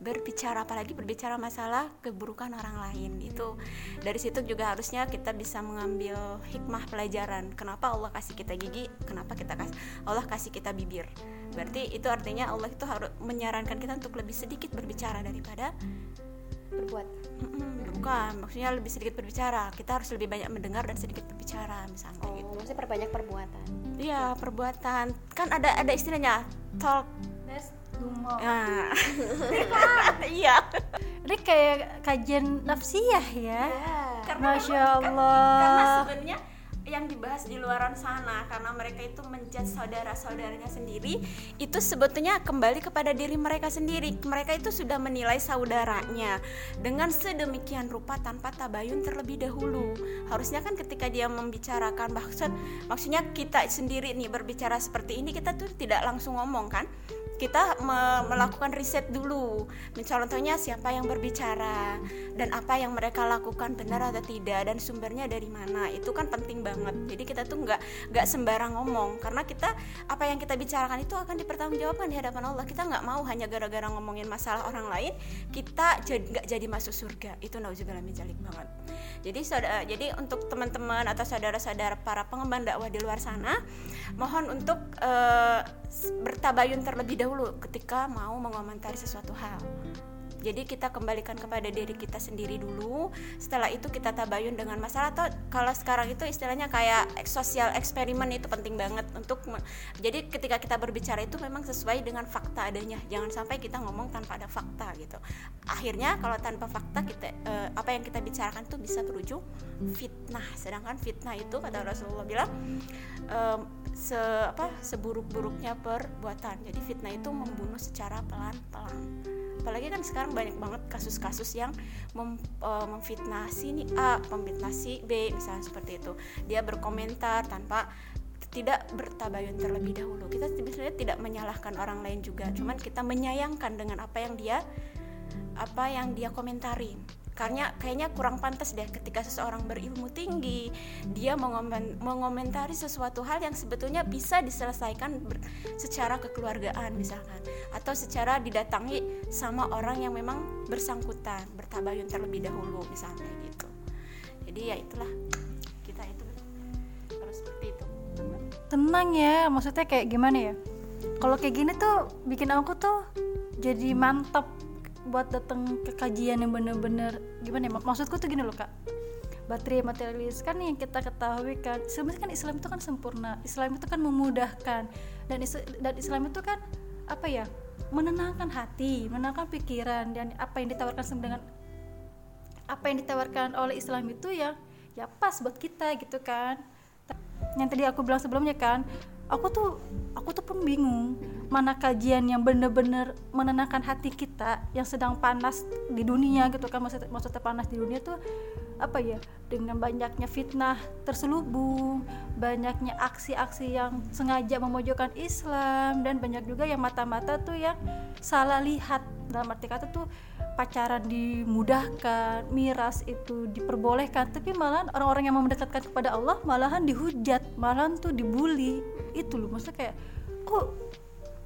berbicara. Apalagi berbicara masalah keburukan orang lain. Itu dari situ juga harusnya kita bisa mengambil hikmah pelajaran. Kenapa Allah kasih kita gigi? Kenapa kita kasih Allah kasih kita bibir berarti itu artinya Allah itu harus menyarankan kita untuk lebih sedikit berbicara daripada
berbuat.
Mm-mm, bukan. Maksudnya lebih sedikit berbicara. Kita harus lebih banyak mendengar dan sedikit berbicara misalnya
oh
gitu.
maksudnya perbanyak perbuatan.
Iya perbuatan. Kan ada ada istilahnya talk.
Let's do more.
Nah. iya.
Ini kayak kajian nafsiyah ya.
Karena
Masya
kan-
Allah.
karena sebenarnya yang dibahas di luaran sana karena mereka itu menjudge saudara-saudaranya sendiri itu sebetulnya kembali kepada diri mereka sendiri. Mereka itu sudah menilai saudaranya dengan sedemikian rupa tanpa tabayun terlebih dahulu. Harusnya kan ketika dia membicarakan maksud maksudnya kita sendiri nih berbicara seperti ini kita tuh tidak langsung ngomong kan kita me- melakukan riset dulu. Contohnya siapa yang berbicara dan apa yang mereka lakukan benar atau tidak dan sumbernya dari mana. Itu kan penting banget. Jadi kita tuh nggak nggak sembarang ngomong. Karena kita apa yang kita bicarakan itu akan dipertanggungjawabkan di hadapan Allah. Kita nggak mau hanya gara-gara ngomongin masalah orang lain kita jadi nggak jadi masuk surga. Itu nauzubillah min dzalik banget. Jadi saudara jadi untuk teman-teman atau saudara-saudara para pengemban dakwah di luar sana mohon untuk eh, bertabayun terlebih dahulu ketika mau mengomentari sesuatu hal jadi kita kembalikan kepada diri kita sendiri dulu. Setelah itu kita tabayun dengan masalah atau kalau sekarang itu istilahnya kayak sosial eksperimen itu penting banget untuk jadi ketika kita berbicara itu memang sesuai dengan fakta adanya. Jangan sampai kita ngomong tanpa ada fakta gitu. Akhirnya kalau tanpa fakta kita eh, apa yang kita bicarakan itu bisa berujung fitnah. Sedangkan fitnah itu kata Rasulullah bilang em, se apa seburuk-buruknya perbuatan. Jadi fitnah itu membunuh secara pelan-pelan apalagi kan sekarang banyak banget kasus-kasus yang mem, eh, memfitnah si ini A, memfitnah si B misalnya seperti itu. Dia berkomentar tanpa tidak bertabayun terlebih dahulu. Kita sebenarnya tidak menyalahkan orang lain juga, cuman kita menyayangkan dengan apa yang dia apa yang dia komentarin. Karena kayaknya kurang pantas deh ketika seseorang berilmu tinggi dia mengomen- mengomentari sesuatu hal yang sebetulnya bisa diselesaikan secara kekeluargaan misalkan atau secara didatangi sama orang yang memang bersangkutan bertabayun terlebih dahulu misalnya gitu. Jadi ya itulah kita itu harus seperti itu.
tenang ya maksudnya kayak gimana ya kalau kayak gini tuh bikin aku tuh jadi mantap buat datang ke kajian yang bener-bener gimana ya mak- maksudku tuh gini loh kak. Baterai materialis kan yang kita ketahui kan sebenarnya kan Islam itu kan sempurna. Islam itu kan memudahkan. Dan is- dan Islam itu kan apa ya menenangkan hati menenangkan pikiran. Dan apa yang ditawarkan dengan apa yang ditawarkan oleh Islam itu ya ya pas buat kita gitu kan. Yang tadi aku bilang sebelumnya kan aku tuh aku tuh pun bingung mana kajian yang bener-bener menenangkan hati kita yang sedang panas di dunia gitu kan maksud maksudnya panas di dunia tuh apa ya dengan banyaknya fitnah terselubung banyaknya aksi-aksi yang sengaja memojokkan Islam dan banyak juga yang mata-mata tuh yang salah lihat dalam arti kata tuh pacaran dimudahkan, miras itu diperbolehkan, tapi malahan orang-orang yang mau mendekatkan kepada Allah malahan dihujat, malahan tuh dibully. Itu loh maksudnya kayak kok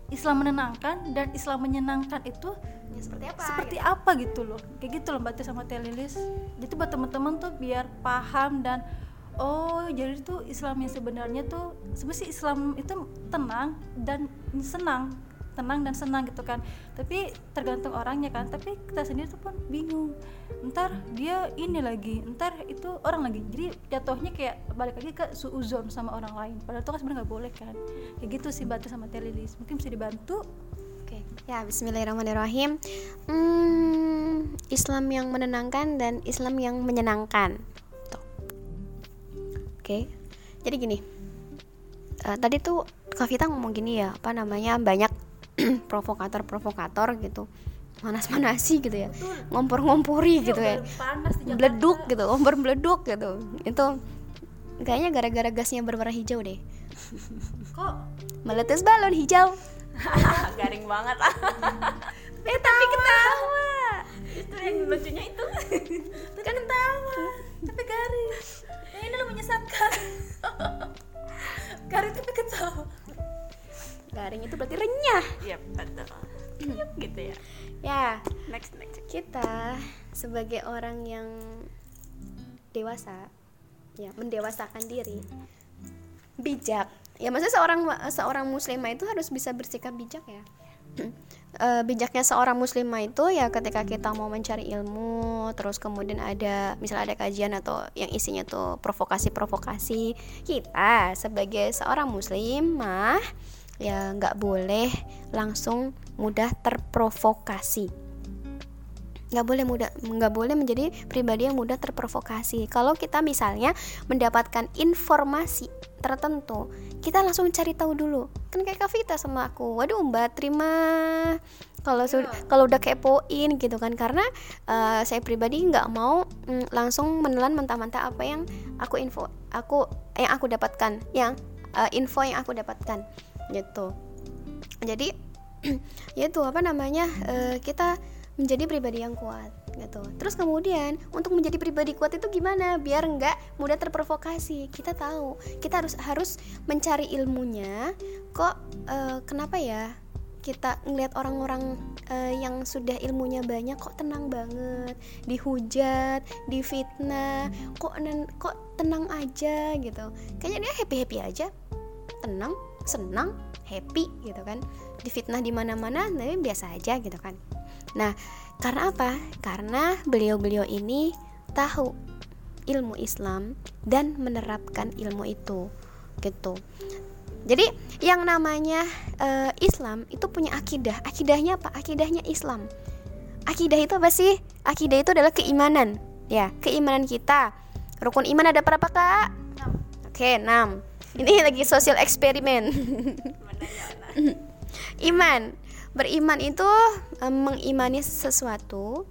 Islam menenangkan dan Islam menyenangkan itu
Ya, seperti apa
seperti
gitu.
apa gitu loh. Kayak gitu loh Mbak Tia sama Tia Lilis. Jadi buat teman-teman tuh biar paham dan oh jadi tuh Islam yang sebenarnya tuh sebenarnya Islam itu tenang dan senang tenang dan senang gitu kan. Tapi tergantung orangnya kan. Tapi kita sendiri tuh pun bingung. Ntar dia ini lagi ntar itu orang lagi. Jadi jatuhnya kayak balik lagi ke suuzon sama orang lain. Padahal itu kan sebenarnya nggak boleh kan. Kayak gitu sih bantu sama Telilis mungkin bisa dibantu?
Oke, ya Bismillahirrahmanirrahim. Hmm, Islam yang menenangkan dan Islam yang menyenangkan. Tuh. Oke, jadi gini. Eh, tadi tuh Kak Vita ngomong gini ya, apa namanya banyak provokator-provokator gitu, manas-manasi gitu ya, ngompor-ngompori gitu ya, beleduk gitu, ngompor beleduk gitu. Itu kayaknya gara-gara gasnya berwarna hijau deh.
kok
Meletus balon hijau.
Garing banget.
Eh tapi ketawa.
itu yang lucunya itu.
kan tawa tapi garis yang ini lo menyesatkan garis tapi ketawa
Garing itu berarti renyah.
Iya betul. Yuk, gitu ya.
Ya,
next next
kita sebagai orang yang dewasa ya mendewasakan diri bijak ya maksudnya seorang seorang muslimah itu harus bisa bersikap bijak ya Eh, bijaknya seorang muslimah itu ya ketika kita mau mencari ilmu terus kemudian ada misalnya ada kajian atau yang isinya tuh provokasi-provokasi kita sebagai seorang muslimah ya nggak boleh langsung mudah terprovokasi. Nggak boleh mudah nggak boleh menjadi pribadi yang mudah terprovokasi. Kalau kita misalnya mendapatkan informasi tertentu kita langsung cari tahu dulu. Kan kayak Kavita sama aku. Waduh mbak terima. Kalau sudah kalau udah kepoin gitu kan. Karena uh, saya pribadi nggak mau mm, langsung menelan mentah-mentah apa yang aku info aku yang aku dapatkan. Yang uh, info yang aku dapatkan gitu jadi ya itu apa namanya uh, kita menjadi pribadi yang kuat gitu. Terus kemudian untuk menjadi pribadi kuat itu gimana? Biar nggak mudah terprovokasi. Kita tahu kita harus harus mencari ilmunya. Kok uh, kenapa ya kita ngelihat orang-orang uh, yang sudah ilmunya banyak kok tenang banget, dihujat, difitnah, kok nen kok tenang aja gitu. Kayaknya dia happy happy aja, tenang, senang, happy gitu kan. Difitnah di mana-mana, tapi biasa aja gitu kan Nah, karena apa? Karena beliau-beliau ini tahu ilmu Islam dan menerapkan ilmu itu, gitu. Jadi yang namanya uh, Islam itu punya akidah. Akidahnya apa? Akidahnya Islam. Akidah itu apa sih? Akidah itu adalah keimanan, ya, keimanan kita. Rukun iman ada berapa kak? Oke, 6 Ini lagi sosial eksperimen. Iman Beriman itu e, mengimani sesuatu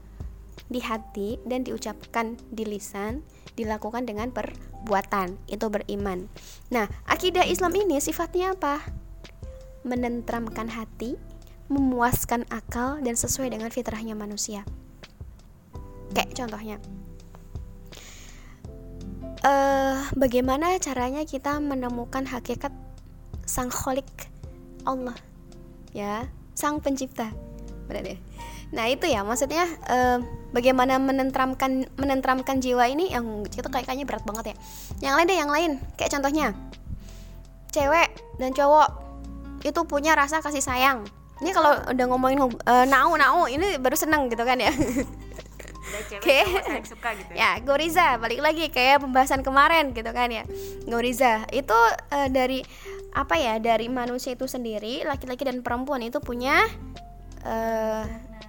di hati dan diucapkan di lisan, dilakukan dengan perbuatan. Itu beriman. Nah, akidah Islam ini sifatnya apa? Menentramkan hati, memuaskan akal dan sesuai dengan fitrahnya manusia. Kayak contohnya, uh, bagaimana caranya kita menemukan hakikat sang kholik Allah? Ya sang pencipta. Berarti nah itu ya maksudnya uh, bagaimana menentramkan menentramkan jiwa ini? Yang itu kayak kayaknya berat banget ya. Yang lain deh yang lain. Kayak contohnya cewek dan cowok itu punya rasa kasih sayang. Ini kalau udah ngomongin uh, nau nau ini baru seneng gitu kan ya Oke, okay. gitu. Ya. ya, Goriza balik lagi kayak pembahasan kemarin gitu kan ya. Goriza itu uh, dari apa ya dari manusia itu sendiri laki-laki dan perempuan itu punya uh,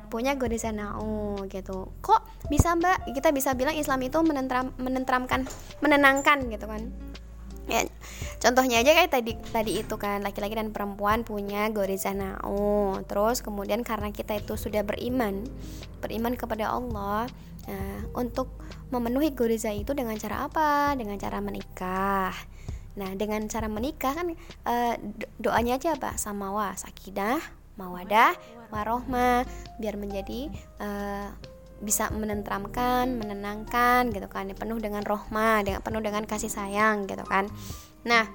punya godesa nau gitu kok bisa mbak kita bisa bilang Islam itu menentram menentramkan menenangkan gitu kan ya contohnya aja kayak tadi tadi itu kan laki-laki dan perempuan punya goriza nau terus kemudian karena kita itu sudah beriman beriman kepada Allah nah, untuk memenuhi goriza itu dengan cara apa dengan cara menikah Nah, dengan cara menikah kan uh, doanya aja apa? Samawa, sakinah, mawadah, warohmah biar menjadi uh, bisa menentramkan, menenangkan gitu kan, penuh dengan rohmah, dengan penuh dengan kasih sayang gitu kan. Nah,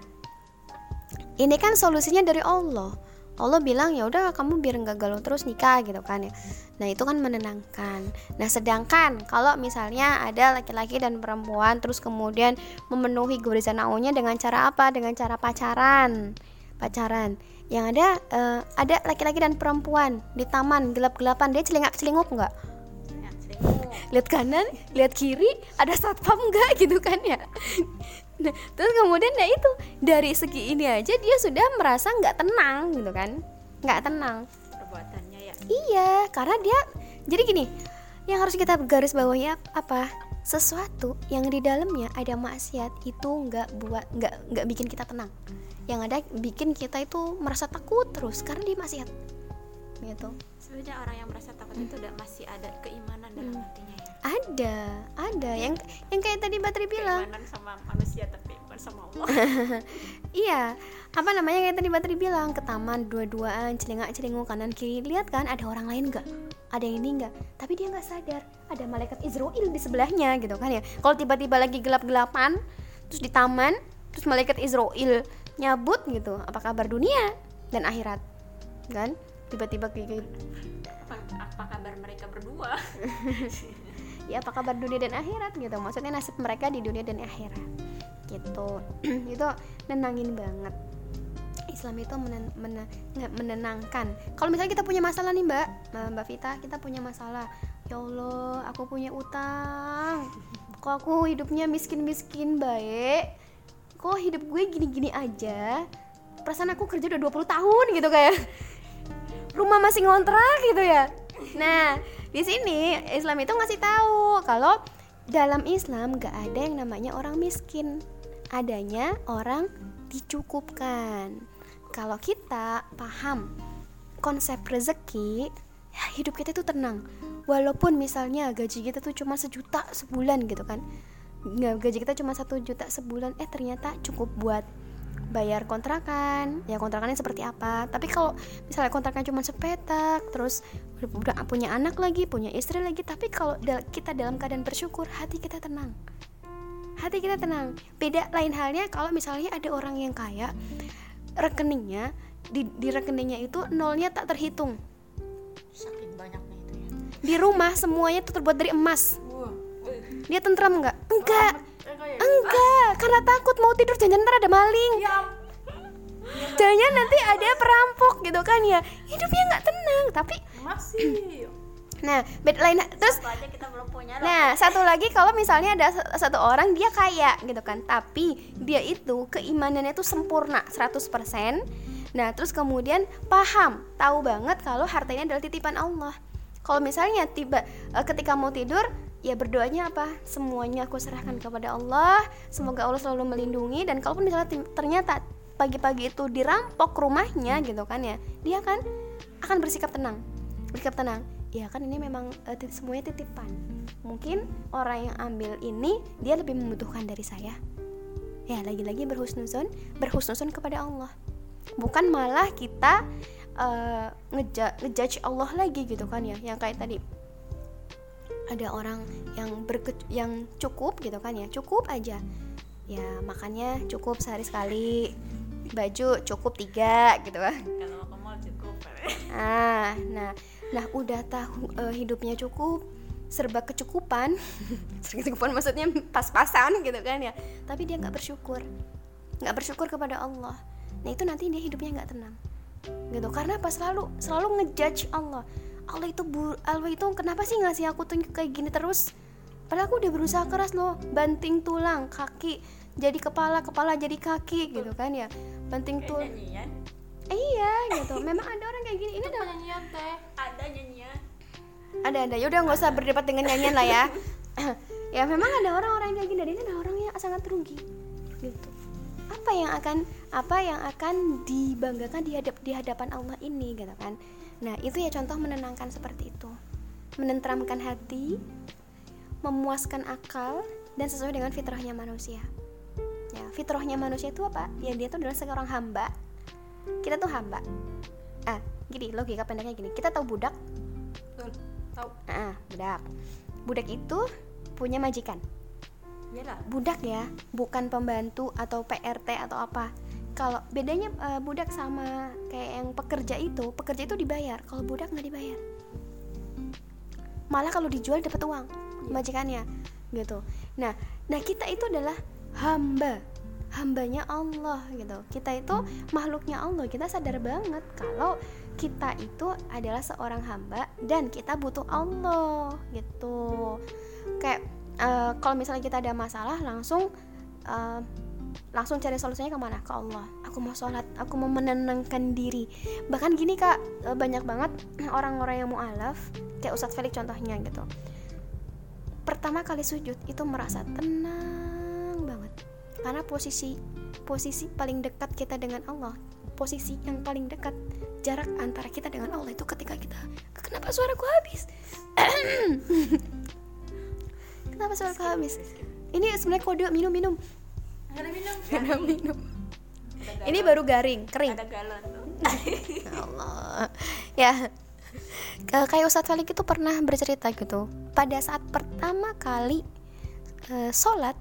ini kan solusinya dari Allah. Allah bilang ya udah kamu biar nggak galau terus nikah gitu kan ya. Nah itu kan menenangkan. Nah sedangkan kalau misalnya ada laki-laki dan perempuan terus kemudian memenuhi gurisan naunya dengan cara apa? Dengan cara pacaran. Pacaran. Yang ada uh, ada laki-laki dan perempuan di taman gelap-gelapan dia celingak celinguk nggak lihat kanan lihat kiri ada satpam nggak? Gitu kan ya. Nah terus kemudian ya itu dari segi ini aja dia sudah merasa nggak tenang gitu kan. Nggak tenang.
Perbuatannya ya.
Iya karena dia jadi gini yang harus kita garis bawahi apa? Sesuatu yang di dalamnya ada maksiat itu nggak buat nggak nggak bikin kita tenang. Yang ada bikin kita itu merasa takut terus karena dia maksiat. Gitu.
Sebenarnya orang yang merasa takut hmm. itu udah masih ada keimanan dalam hmm. ya?
Ada ada. Yang yang kayak tadi Batri bilang.
Keimanan sama manusia tapi bukan sama Allah.
Iya. Apa namanya kayak tadi Batri bilang? Ke taman dua-duaan celingak celinguk kanan kiri. Lihat kan ada orang lain nggak? Ada yang ini nggak tapi dia nggak sadar. Ada malaikat Israel di sebelahnya gitu kan ya. Kalau tiba-tiba lagi gelap-gelapan terus di taman terus malaikat Israel nyabut gitu. Apa kabar dunia dan akhirat? Kan? Tiba-tiba kayak
apa, apa kabar mereka berdua?
Ya apa kabar dunia dan akhirat gitu. Maksudnya nasib mereka di dunia dan akhirat gitu. Itu nenangin banget. Islam itu menen, menen, menenangkan. Kalau misalnya kita punya masalah nih mbak mbak Vita kita punya masalah. Ya Allah aku punya utang. Kok aku hidupnya miskin-miskin baik? Kok hidup gue gini-gini aja? Perasaan aku kerja udah 20 tahun gitu kayak rumah masih ngontrak gitu ya. Nah di sini Islam itu ngasih tahu kalau dalam Islam gak ada yang namanya orang miskin. Adanya orang dicukupkan. Kalau kita paham konsep rezeki ya hidup kita itu tenang. Walaupun misalnya gaji kita tuh cuma sejuta sebulan gitu kan. Gaji kita cuma satu juta sebulan eh ternyata cukup buat bayar kontrakan. Ya kontrakannya seperti apa? Tapi kalau misalnya kontrakan cuma sepetak terus udah punya anak lagi punya istri lagi tapi kalau kita dalam keadaan bersyukur hati kita tenang. Hati kita tenang. Beda lain halnya kalau misalnya ada orang yang kaya rekeningnya di, di rekeningnya itu nolnya tak terhitung.
Saking banyaknya itu ya.
Di rumah semuanya itu terbuat dari emas. Dia tentram nggak? Enggak enggak karena takut mau tidur jangan ntar ada maling. Jangan nanti ada perampok gitu kan ya. Hidupnya nggak tenang tapi
masih.
Nah bed lain terus nah satu lagi kalau misalnya ada satu orang dia kaya gitu kan. Tapi dia itu keimanannya itu sempurna 100% nah terus kemudian paham tahu banget kalau hartanya adalah titipan Allah. Kalau misalnya tiba eh, ketika mau tidur ya berdoanya apa? Semuanya aku serahkan kepada Allah. Semoga Allah selalu melindungi. Dan kalaupun misalnya ternyata pagi-pagi itu dirampok rumahnya gitu kan ya dia kan akan bersikap tenang. Bersikap tenang. Ya kan ini memang uh, semuanya titipan. Mungkin orang yang ambil ini dia lebih membutuhkan dari saya. Ya lagi-lagi berhusnuzon berhusnuzon kepada Allah. Bukan malah kita uh, ngejudge Allah lagi gitu kan ya. Yang kayak tadi ada orang yang berke yang cukup gitu kan ya cukup aja. Ya makannya cukup sehari sekali baju cukup tiga gitu. Kan
kalau ke mall cukup
ah nah nah udah tahu uh, hidupnya cukup serba kecukupan. Serba kecukupan maksudnya pas-pasan gitu kan ya. Tapi dia nggak bersyukur. Nggak bersyukur kepada Allah. Nah itu nanti dia hidupnya nggak tenang. Gitu karena pas selalu selalu ngejudge Allah Allah itu bu Allah itu kenapa sih ngasih aku tuh kayak gini terus? Padahal aku udah berusaha keras loh banting tulang kaki jadi kepala kepala jadi kaki gitu kan ya. Banting tulang eh, iya gitu. Memang ada orang kayak gini. Ini ada
nyanyian teh. Ada nyanyian.
Ada ada. Yaudah nggak usah berdebat dengan nyanyian lah ya. Ya memang ada orang-orang kayak gini. Dan ini ada orang yang sangat rugi gitu. Apa yang akan apa yang akan dibanggakan di hadap di hadapan Allah ini gitu kan Nah, itu ya contoh menenangkan seperti itu. Menenteramkan hati, memuaskan akal, dan sesuai dengan fitrahnya manusia. Ya, fitrahnya manusia itu apa? Ya dia tuh adalah seorang hamba. Kita tuh hamba. Ah, gini, logika pendeknya gini. Kita tahu budak?
Betul, tahu.
Ah, budak. Budak itu punya majikan.
Iyalah.
Budak ya, bukan pembantu atau PRT atau apa kalau bedanya uh, budak sama kayak yang pekerja itu pekerja itu dibayar. Kalau budak nggak dibayar. Malah kalau dijual dapat uang majikannya gitu. Nah nah kita itu adalah hamba. Hambanya Allah gitu. Kita itu makhluknya Allah. Kita sadar banget kalau kita itu adalah seorang hamba dan kita butuh Allah gitu. Kayak uh, kalau misalnya kita ada masalah langsung uh, langsung cari solusinya ke mana? Ke Allah. Aku mau sholat aku mau menenangkan diri. Bahkan gini kak e, banyak banget orang-orang yang mau alaf kayak Ustadz Felix contohnya gitu. Pertama kali sujud itu merasa tenang banget. Karena posisi posisi paling dekat kita dengan Allah posisi yang paling dekat jarak antara kita dengan Allah itu ketika kita kenapa suaraku habis? Kenapa suaraku habis? Ini sebenarnya kode minum minum
ada minum?
Ada minum. Ini baru garing kering.
Ada galon. Tuh
ya Allah. Ya. Kayak Ustadz Falik itu pernah bercerita gitu. Pada saat pertama kali uh, sholat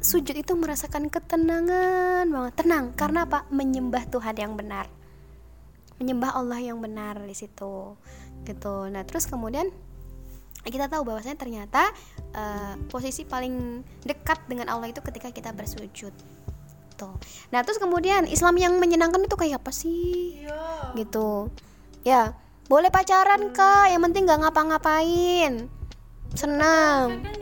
sujud itu merasakan ketenangan banget. Tenang karena apa? Menyembah Tuhan yang benar. Menyembah Allah yang benar di situ gitu. Nah terus kemudian kita tahu bahwasanya ternyata uh, posisi paling dekat dengan Allah itu ketika kita bersujud. Tuh. Nah terus kemudian Islam yang menyenangkan itu kayak apa sih?
Iya.
gitu. Ya boleh pacaran kak. Yang penting nggak ngapa-ngapain. Senang.
Kan kan.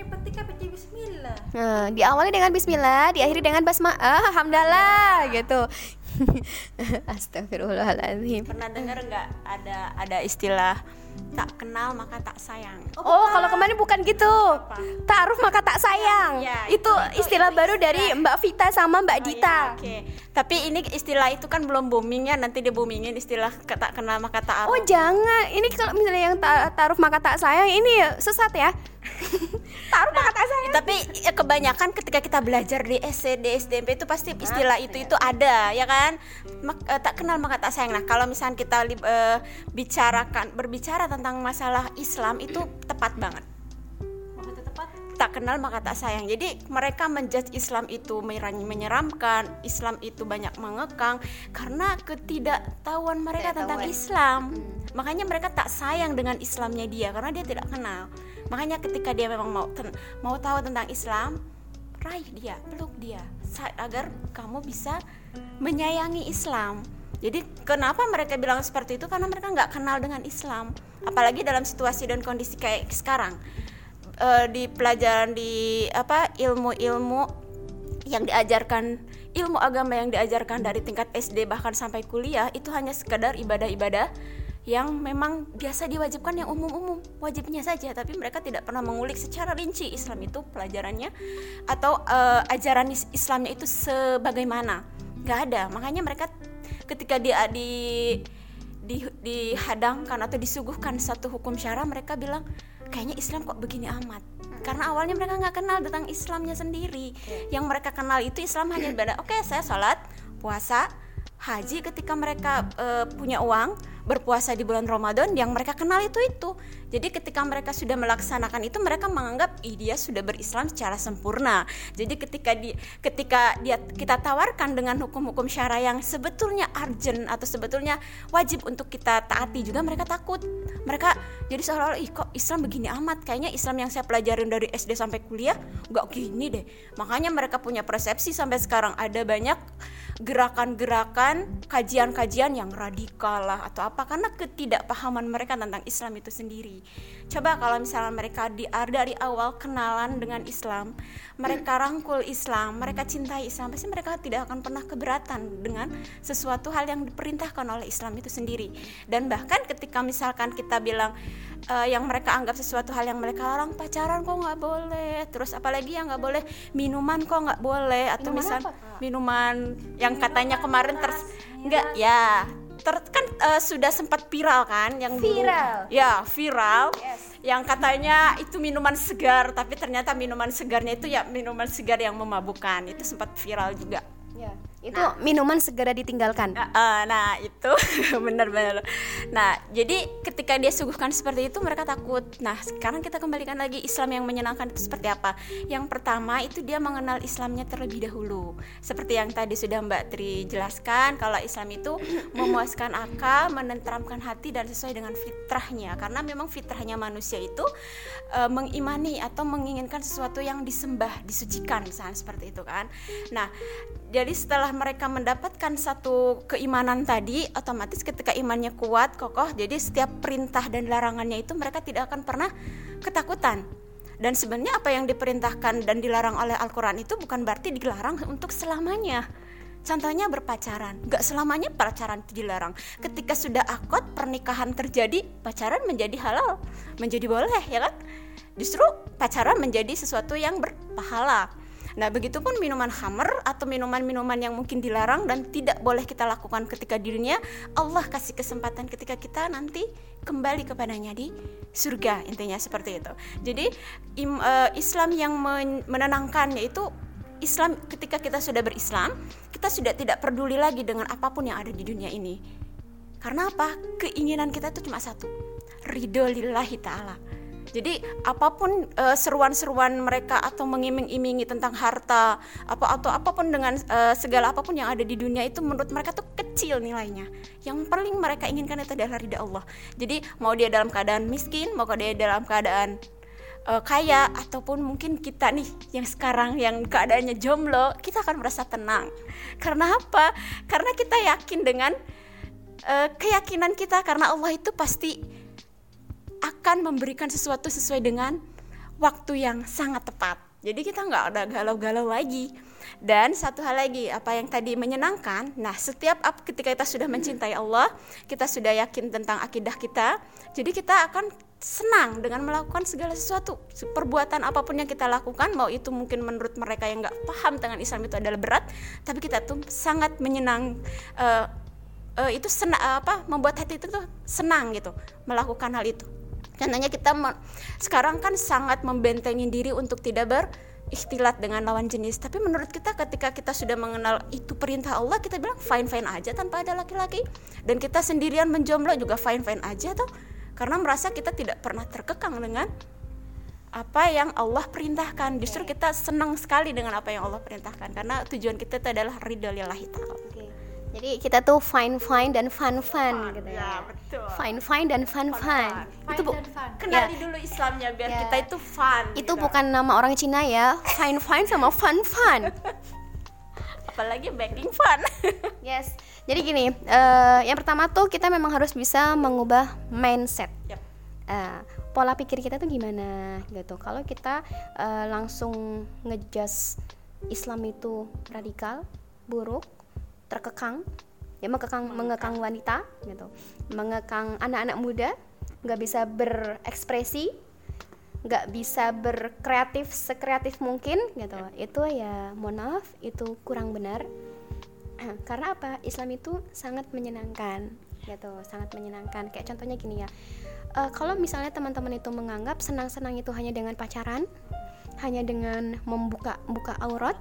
Nah, diawali dengan bismillah, diakhiri dengan basmalah, alhamdulillah gitu. Astagfirullahaladzim.
Pernah dengar nggak ada ada istilah tak kenal maka tak sayang?
Oh, kalau kemarin bukan gitu. Taruh maka tak sayang.
Ya,
itu,
itu- itu-
istilah
itu
baru
istilah.
dari Mbak Vita sama Mbak
Oh,
Dita.
iya, Oke, tapi ini istilah itu kan belum booming ya. Nanti dia boomingin istilah tak kenal maka tak
Oh, jangan. Ini kalau misalnya yang ta- taruh maka tak sayang ini sesat ya. Taruh maka tak sayang.
Tapi ya, kebanyakan ketika kita belajar di SD, SMP itu pasti istilah itu itu ada, ya kan? Mak- eh, tak kenal maka tak sayang. Nah, kalau misalnya kita eh, bicarakan berbicara tentang masalah Islam itu tepat banget. Tak kenal maka tak sayang. Jadi mereka menjudge Islam itu menyeramkan, Islam itu banyak mengekang karena ketidaktahuan mereka tentang Islam. Makanya mereka tak sayang dengan Islamnya dia karena dia tidak kenal. Makanya ketika dia memang mau ten- mau tahu tentang Islam, raih dia, peluk dia agar kamu bisa menyayangi Islam. Jadi kenapa mereka bilang seperti itu? Karena mereka nggak kenal dengan Islam. Apalagi dalam situasi dan kondisi kayak sekarang eh, di pelajaran di apa ilmu-ilmu yang diajarkan ilmu agama yang diajarkan dari tingkat SD bahkan sampai kuliah itu hanya sekedar ibadah-ibadah yang memang biasa diwajibkan yang umum-umum wajibnya saja tapi mereka tidak pernah mengulik secara rinci Islam itu pelajarannya atau eh, ajaran is- Islamnya itu sebagaimana. Nggak ada makanya mereka ketika dia di di, dihadangkan atau disuguhkan satu hukum syara mereka bilang kayaknya Islam kok begini amat. Karena awalnya mereka nggak kenal tentang Islamnya sendiri. Yang mereka kenal itu Islam hanya ibadah oke saya sholat puasa haji ketika mereka eh, punya uang berpuasa di bulan Ramadan yang mereka kenal itu itu. Jadi ketika mereka sudah melaksanakan itu mereka menganggap Ih, dia sudah berislam secara sempurna. Jadi ketika di ketika dia kita tawarkan dengan hukum-hukum syara yang sebetulnya urgent atau sebetulnya wajib untuk kita taati juga mereka takut. Mereka jadi seolah-olah ih kok Islam begini amat kayaknya Islam yang saya pelajarin dari SD sampai kuliah nggak gini deh makanya mereka punya persepsi sampai sekarang ada banyak gerakan-gerakan kajian-kajian yang radikal lah atau apa karena ketidakpahaman mereka tentang Islam itu sendiri. Coba kalau misalnya mereka di dari awal kenalan dengan Islam, mereka rangkul Islam, mereka cintai Islam, pasti mereka tidak akan pernah keberatan dengan sesuatu hal yang diperintahkan oleh Islam itu sendiri. Dan bahkan ketika misalkan kita bilang eh, yang mereka anggap sesuatu hal yang mereka larang pacaran kok nggak boleh, terus apalagi yang nggak boleh minuman kok nggak boleh. Atau misal minuman yang katanya kemarin ter nggak ya. Ter kan eh, sudah sempat viral kan yang dulu-
Viral.
ya viral. Yang katanya itu minuman segar tapi ternyata minuman segarnya itu ya minuman segar yang memabukkan. Itu sempat viral juga.
Ya, itu minuman segera ditinggalkan.
Nah, eh, nah itu benar-benar. Nah jadi ketika dia suguhkan seperti itu mereka takut. Nah sekarang kita kembalikan lagi Islam yang menyenangkan itu seperti apa? Yang pertama itu dia mengenal Islamnya terlebih dahulu. Seperti yang tadi sudah Mbak Tri jelaskan kalau Islam itu memuaskan akal, menenteramkan hati dan sesuai dengan fitrahnya. Karena memang fitrahnya manusia itu eh, mengimani atau menginginkan sesuatu yang disembah, disucikan misalnya seperti itu kan. Nah jadi setelah mereka mendapatkan satu keimanan tadi, otomatis ketika imannya kuat, kokoh, jadi setiap perintah dan larangannya itu mereka tidak akan pernah ketakutan. Dan sebenarnya apa yang diperintahkan dan dilarang oleh Al-Quran itu bukan berarti dilarang untuk selamanya. Contohnya berpacaran, nggak selamanya pacaran itu dilarang. Ketika sudah akad pernikahan terjadi, pacaran menjadi halal, menjadi boleh, ya kan? Justru pacaran menjadi sesuatu yang berpahala. Nah, begitupun minuman khamer atau minuman-minuman yang mungkin dilarang dan tidak boleh kita lakukan ketika dirinya, Allah kasih kesempatan ketika kita nanti kembali kepadanya di surga. Intinya seperti itu. Jadi im- eh, Islam yang men- menenangkan yaitu Islam ketika kita sudah berislam, kita sudah tidak peduli lagi dengan apa pun yang ada di dunia ini. Karena apa? Keinginan kita itu cuma satu. Ridho lillahi ta'ala Jadi apa pun uh, seruan-seruan mereka atau mengiming-imingi tentang harta apa atau apa pun dengan uh, segala apa pun yang ada di dunia itu menurut mereka tuh kecil nilainya. Yang paling mereka inginkan itu adalah ridha Allah. Jadi mau dia dalam keadaan miskin, mau dia dalam keadaan uh, kaya ataupun mungkin kita nih yang sekarang yang keadaannya jomblo, kita akan merasa tenang. Karena apa? Karena kita yakin dengan uh, keyakinan kita karena Allah itu pasti akan memberikan sesuatu sesuai dengan waktu yang sangat tepat. Jadi kita nggak ada galau-galau lagi. Dan satu hal lagi, apa yang tadi menyenangkan, nah setiap ketika kita sudah mencintai Allah, kita sudah yakin tentang akidah kita, jadi kita akan senang dengan melakukan segala sesuatu perbuatan apa pun yang kita lakukan mau itu mungkin menurut mereka yang nggak paham tentang Islam itu adalah berat tapi kita tuh sangat menyenang uh, uh, itu senang apa membuat hati itu tuh senang gitu melakukan hal itu Contohnya kita sekarang kan sangat membentengi diri untuk tidak berikhtilat dengan lawan jenis. Tapi menurut kita ketika kita sudah mengenal itu perintah Allah, kita bilang fine-fine aja tanpa ada laki-laki. Dan kita sendirian menjomblo juga fine-fine aja tuh. Karena merasa kita tidak pernah terkekang dengan apa yang Allah perintahkan. Justru kita senang sekali dengan apa yang Allah perintahkan karena tujuan kita itu adalah ridho lillahi ta'ala.
Jadi kita tuh fine fine dan fun fun, fun gitu ya.
ya. betul.
Fine fine dan fun fun. fun.
fun. Itu bu
kenali ya. dulu Islamnya biar ya. kita itu fun.
Itu gitu. bukan nama orang Cina ya. Fine fine sama fun fun.
Apalagi baking fun.
yes. Jadi gini, uh, yang pertama tuh kita memang harus bisa mengubah mindset. Yep. Uh, pola pikir kita tuh gimana gitu. Kalau kita uh, langsung ngejudge Islam itu radikal, buruk, terkekang ya mengekang mengekang. wanita gitu. Mengekang anak-anak muda nggak bisa berekspresi nggak bisa berkreatif sekreatif mungkin gitu. Itu ya mohon maaf itu kurang benar. Karena apa? Islam itu sangat menyenangkan gitu sangat menyenangkan. Kayak contohnya gini ya uh, kalau misalnya teman-teman itu menganggap senang-senang itu hanya dengan pacaran hanya dengan membuka buka aurat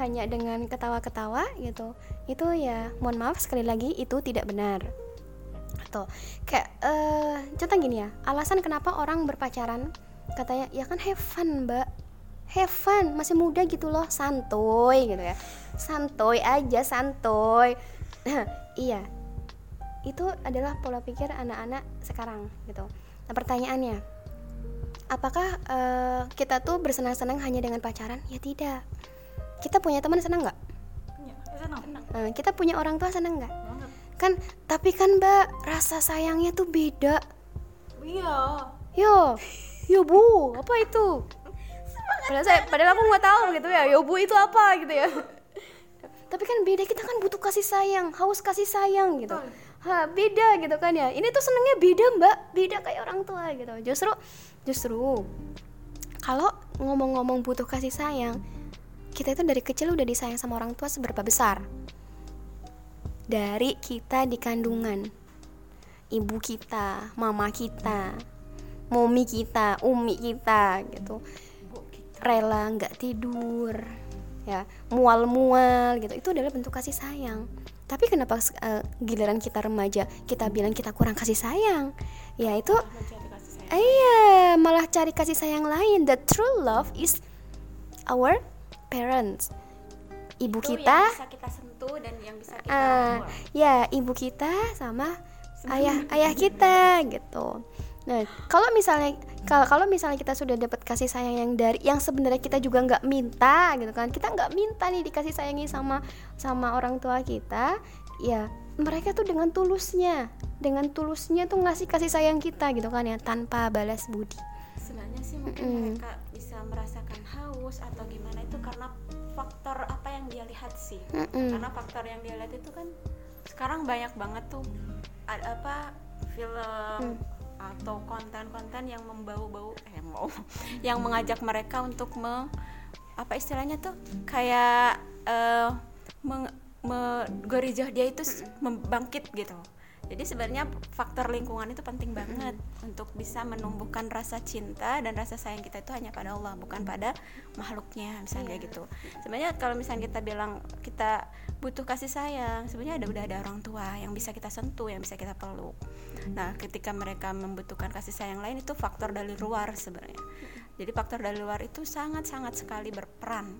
hanya dengan ketawa-ketawa gitu itu ya mohon maaf sekali lagi itu tidak benar. Atau kayak uh, contoh gini ya alasan kenapa orang berpacaran? Katanya ya kan have fun mbak. Have fun masih muda gitu loh. Santuy gitu ya. Santuy aja santuy. Iya. Itu adalah pola pikir anak-anak sekarang gitu. Nah pertanyaannya apakah uh, kita tuh bersenang-senang hanya dengan pacaran? Ya tidak kita punya teman senang nggak?
Ya, senang.
Nah, kita punya orang tua senang nggak? Kan tapi kan mbak rasa sayangnya tuh beda.
Iya.
Yo yo bu apa itu? Padahal saya padahal aku nggak tahu gitu ya. Yo bu itu apa gitu ya? Tapi kan beda kita kan butuh kasih sayang haus kasih sayang gitu. Ha beda gitu kan ya. Ini tuh senengnya beda mbak. Beda kayak orang tua gitu. Justru justru kalau ngomong-ngomong butuh kasih sayang kita itu dari kecil udah disayang sama orang tua seberapa besar? Dari kita di kandungan. Ibu kita mama kita momi kita umi kita gitu. Rela nggak tidur ya. Mual-mual gitu. Itu adalah bentuk kasih sayang. Tapi kenapa uh, giliran kita remaja kita bilang kita kurang kasih sayang? Ya itu iya malah cari kasih sayang lain. The true love is our parents. Ibu
itu
kita
yang bisa kita sentuh dan yang bisa kita uh,
ya ibu kita sama ayah ayah kita gitu. Nah kalau misalnya kalau kalau misalnya kita sudah dapat kasih sayang yang dari yang sebenarnya kita juga nggak minta gitu kan. Kita nggak minta nih dikasih sayangi sama sama orang tua kita ya mereka tuh dengan tulusnya dengan tulusnya tuh ngasih kasih sayang kita gitu kan ya tanpa balas budi.
Sebenarnya sih mungkin mm. mereka bisa merasakan haus atau gimana itu karena faktor apa yang dia lihat sih mm -mm. karena faktor yang dia lihat itu kan sekarang banyak banget tuh ada apa film mm. atau konten-konten yang membau-bau eh mau yang mengajak mereka untuk me apa istilahnya tuh kayak uh, meng, me, gorijah dia itu membangkit gitu jadi sebenarnya faktor lingkungan itu penting banget untuk bisa menumbuhkan rasa cinta dan rasa sayang kita itu hanya pada Allah bukan pada makhluknya misalnya yeah. gitu sebenarnya kalau misalnya kita bilang kita butuh kasih sayang sebenarnya ada udah ada orang tua yang bisa kita sentuh yang bisa kita peluk Nah, ketika mereka membutuhkan kasih sayang lain itu faktor dari luar sebenarnya. Jadi faktor dari luar itu sangat-sangat sekali berperan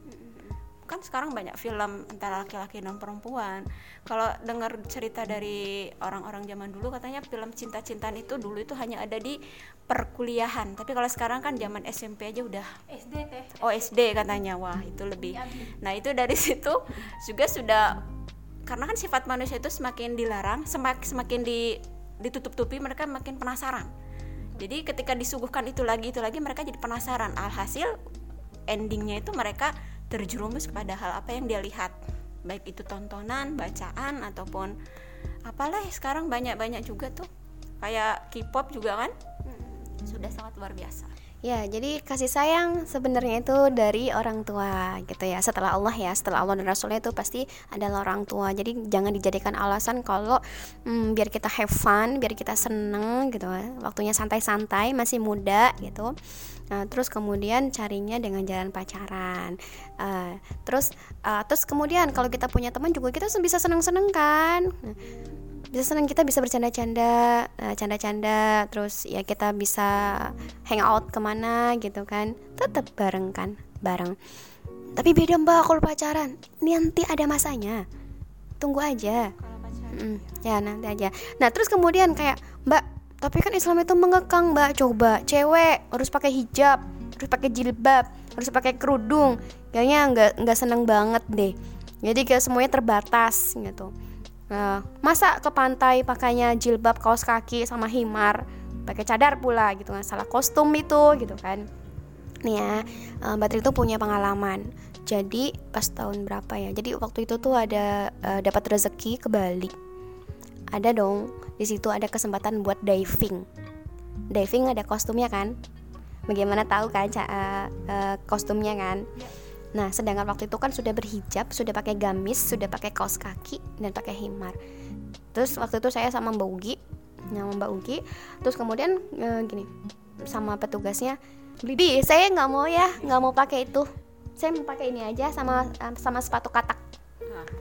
kan sekarang banyak film antara laki-laki dan perempuan. Kalau dengar cerita dari orang-orang zaman dulu katanya film cinta-cintaan itu dulu itu hanya ada di perkuliahan. Tapi kalau sekarang kan zaman SMP aja udah
SD teh.
Oh SD katanya. Wah itu lebih. Nah itu dari situ juga sudah karena kan sifat manusia itu semakin dilarang semakin semakin di ditutup-tutupi mereka makin penasaran. Jadi ketika disuguhkan itu lagi itu lagi mereka jadi penasaran. Alhasil endingnya itu mereka terjerumus kepada hal apa yang dia lihat baik itu tontonan bacaan ataupun apalah sekarang banyak-banyak juga tuh kayak K-pop juga kan sudah sangat luar biasa
Ya, jadi kasih sayang sebenarnya itu dari orang tua gitu ya. Setelah Allah ya, setelah Allah dan Rasulnya itu pasti adalah orang tua. Jadi jangan dijadikan alasan kalau hmm, biar kita have fun, biar kita seneng gitu. Waktunya santai-santai, masih muda gitu. Nah, terus kemudian carinya dengan jalan pacaran. Uh, terus uh, terus kemudian kalau kita punya teman juga kita bisa seneng-seneng kan. Nah, bisa senang kita bisa bercanda-canda uh, canda-canda terus ya kita bisa hangout ke mana gitu kan? Tetap bareng kan? Bareng. Tapi beda mbak kalau pacaran. Nanti ada masanya. Tunggu aja. Mm, ya nanti aja. Nah terus kemudian kayak mbak tapi kan Islam itu mengekang mbak coba cewek harus pakai hijab harus pakai jilbab harus pakai kerudung kayaknya nggak nggak seneng banget deh jadi kayak semuanya terbatas gitu Nah, masa ke pantai pakainya jilbab kaos kaki sama himar, pakai cadar pula gitu kan, salah kostum itu gitu kan. Nih ya, eh, Mbak Tri itu punya pengalaman. Jadi pas tahun berapa ya? Jadi waktu itu tuh ada uh, dapat rezeki ke Bali. Ada dong, di situ ada kesempatan buat diving. Diving ada kostumnya kan? Bagaimana tahu kan uh, uh, kostumnya kan? Nah, sedangkan waktu itu kan sudah berhijab, sudah pakai gamis, sudah pakai kaos kaki dan pakai himar. Terus waktu itu saya sama Mbak Ugi, sama Mbak Ugi, terus kemudian e, gini sama petugasnya, Bibi, saya nggak mau ya, nggak mau pakai itu. Saya mau pakai ini aja sama sama sepatu katak.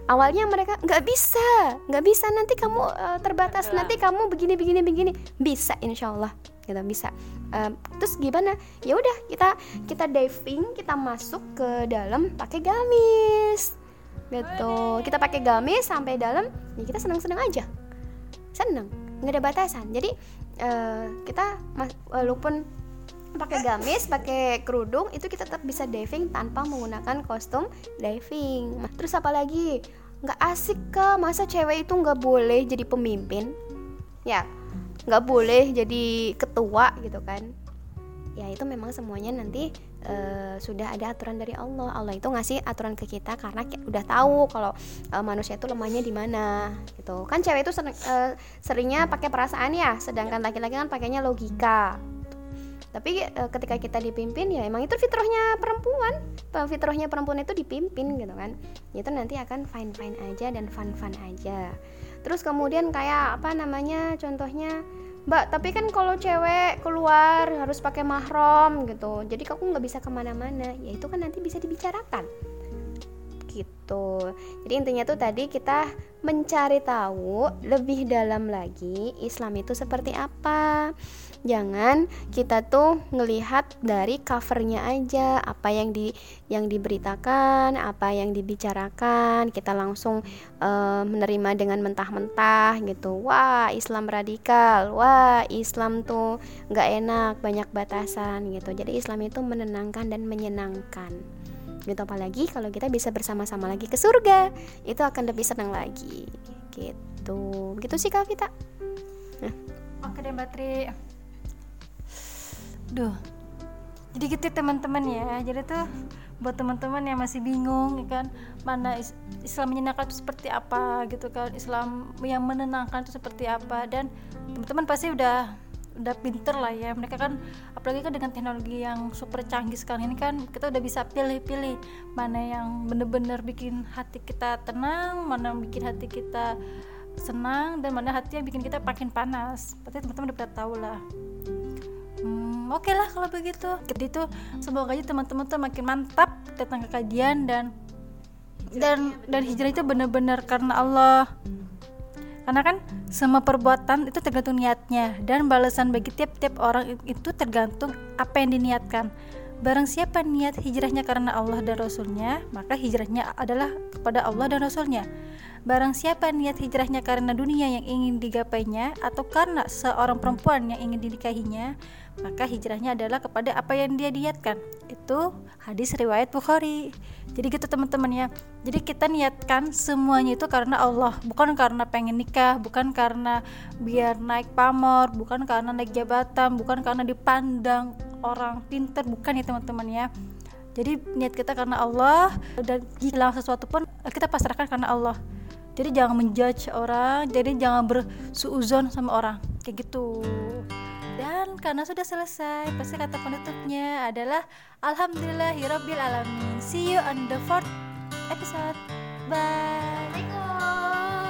Awalnya mereka nggak bisa, nggak bisa nanti kamu uh, terbatas, nanti kamu begini begini begini. Bisa, insya Allah kita bisa. Uh, terus gimana? Ya udah kita kita diving kita masuk ke dalam pakai gamis gitu. Kita pakai gamis sampai dalam ya kita senang senang aja. Senang nggak ada batasan. Jadi uh, kita walaupun pakai gamis pakai kerudung itu kita tetap bisa diving tanpa menggunakan kostum diving. Terus apa lagi? Nggak asik ke masa cewek itu nggak boleh jadi pemimpin? Ya nggak boleh jadi ketua gitu kan? Ya itu memang semuanya nanti uh, sudah ada aturan dari Allah. Allah itu ngasih aturan ke kita karena kita udah tahu kalau uh, manusia itu lemahnya di mana gitu. Kan cewek itu sering, uh, seringnya pakai perasaan ya sedangkan laki-laki kan pakainya logika tapi e, ketika kita dipimpin ya emang itu fitrahnya perempuan fitrahnya perempuan itu dipimpin gitu kan itu nanti akan fine fine aja dan fun fun aja terus kemudian kayak apa namanya contohnya Mbak, tapi kan kalau cewek keluar harus pakai mahram gitu. Jadi kamu nggak bisa ke mana-mana. Ya itu kan nanti bisa dibicarakan. Gitu. Jadi intinya tuh tadi kita mencari tahu lebih dalam lagi Islam itu seperti apa jangan kita tuh ngelihat dari covernya aja apa yang di yang diberitakan apa yang dibicarakan. Kita langsung uh, menerima dengan mentah-mentah gitu. Wah Islam radikal. Wah Islam tuh nggak enak banyak batasan gitu. Jadi Islam itu menenangkan dan menyenangkan gitu. Apalagi kalau kita bisa bersama-sama lagi ke surga itu akan lebih senang lagi. Gitu. Gitu sih kak
nah. oke deh mbak Tri Duh. Jadi gitu ya, teman-teman ya. Jadi tuh buat teman-teman yang masih bingung ya kan mana Islam menyenangkan itu seperti apa gitu kan. Islam yang menenangkan itu seperti apa. Dan teman-teman pasti udah udah pinter lah ya. Mereka kan apalagi kan dengan teknologi yang super canggih sekarang ini kan kita udah bisa pilih-pilih mana yang bener-bener bikin hati kita tenang mana yang bikin hati kita senang dan mana hati yang bikin kita makin panas. Pasti teman-teman udah tahu lah oke okay lah kalau begitu. Jadi itu semoga aja teman-teman tuh makin mantap ke kajian dan dan dan hijrah itu benar-benar karena Allah. Karena kan semua perbuatan itu tergantung niatnya dan balasan bagi tiap-tiap orang itu tergantung apa yang diniatkan. Barang siapa niat hijrahnya karena Allah dan Rasulnya, maka hijrahnya adalah kepada Allah dan Rasulnya. Barang siapa niat hijrahnya karena dunia yang ingin digapainya atau karena seorang perempuan yang ingin dinikahinya, maka hijrahnya adalah kepada apa yang dia niatkan. Itu hadis riwayat Bukhari. Jadi gitu teman-teman ya. Jadi kita niatkan semuanya itu karena Allah, bukan karena pengen nikah, bukan karena biar naik pamor, bukan karena naik jabatan, bukan karena dipandang orang pinter, bukan ya teman-teman ya. Jadi niat kita karena Allah dan hilang sesuatu pun kita pasrahkan karena Allah jadi jangan menjudge orang jadi jangan bersuuzon sama orang kayak gitu dan karena sudah selesai, pasti kata penutupnya adalah Alhamdulillahirabbil alamin. See you on the fourth episode. Bye. Bye.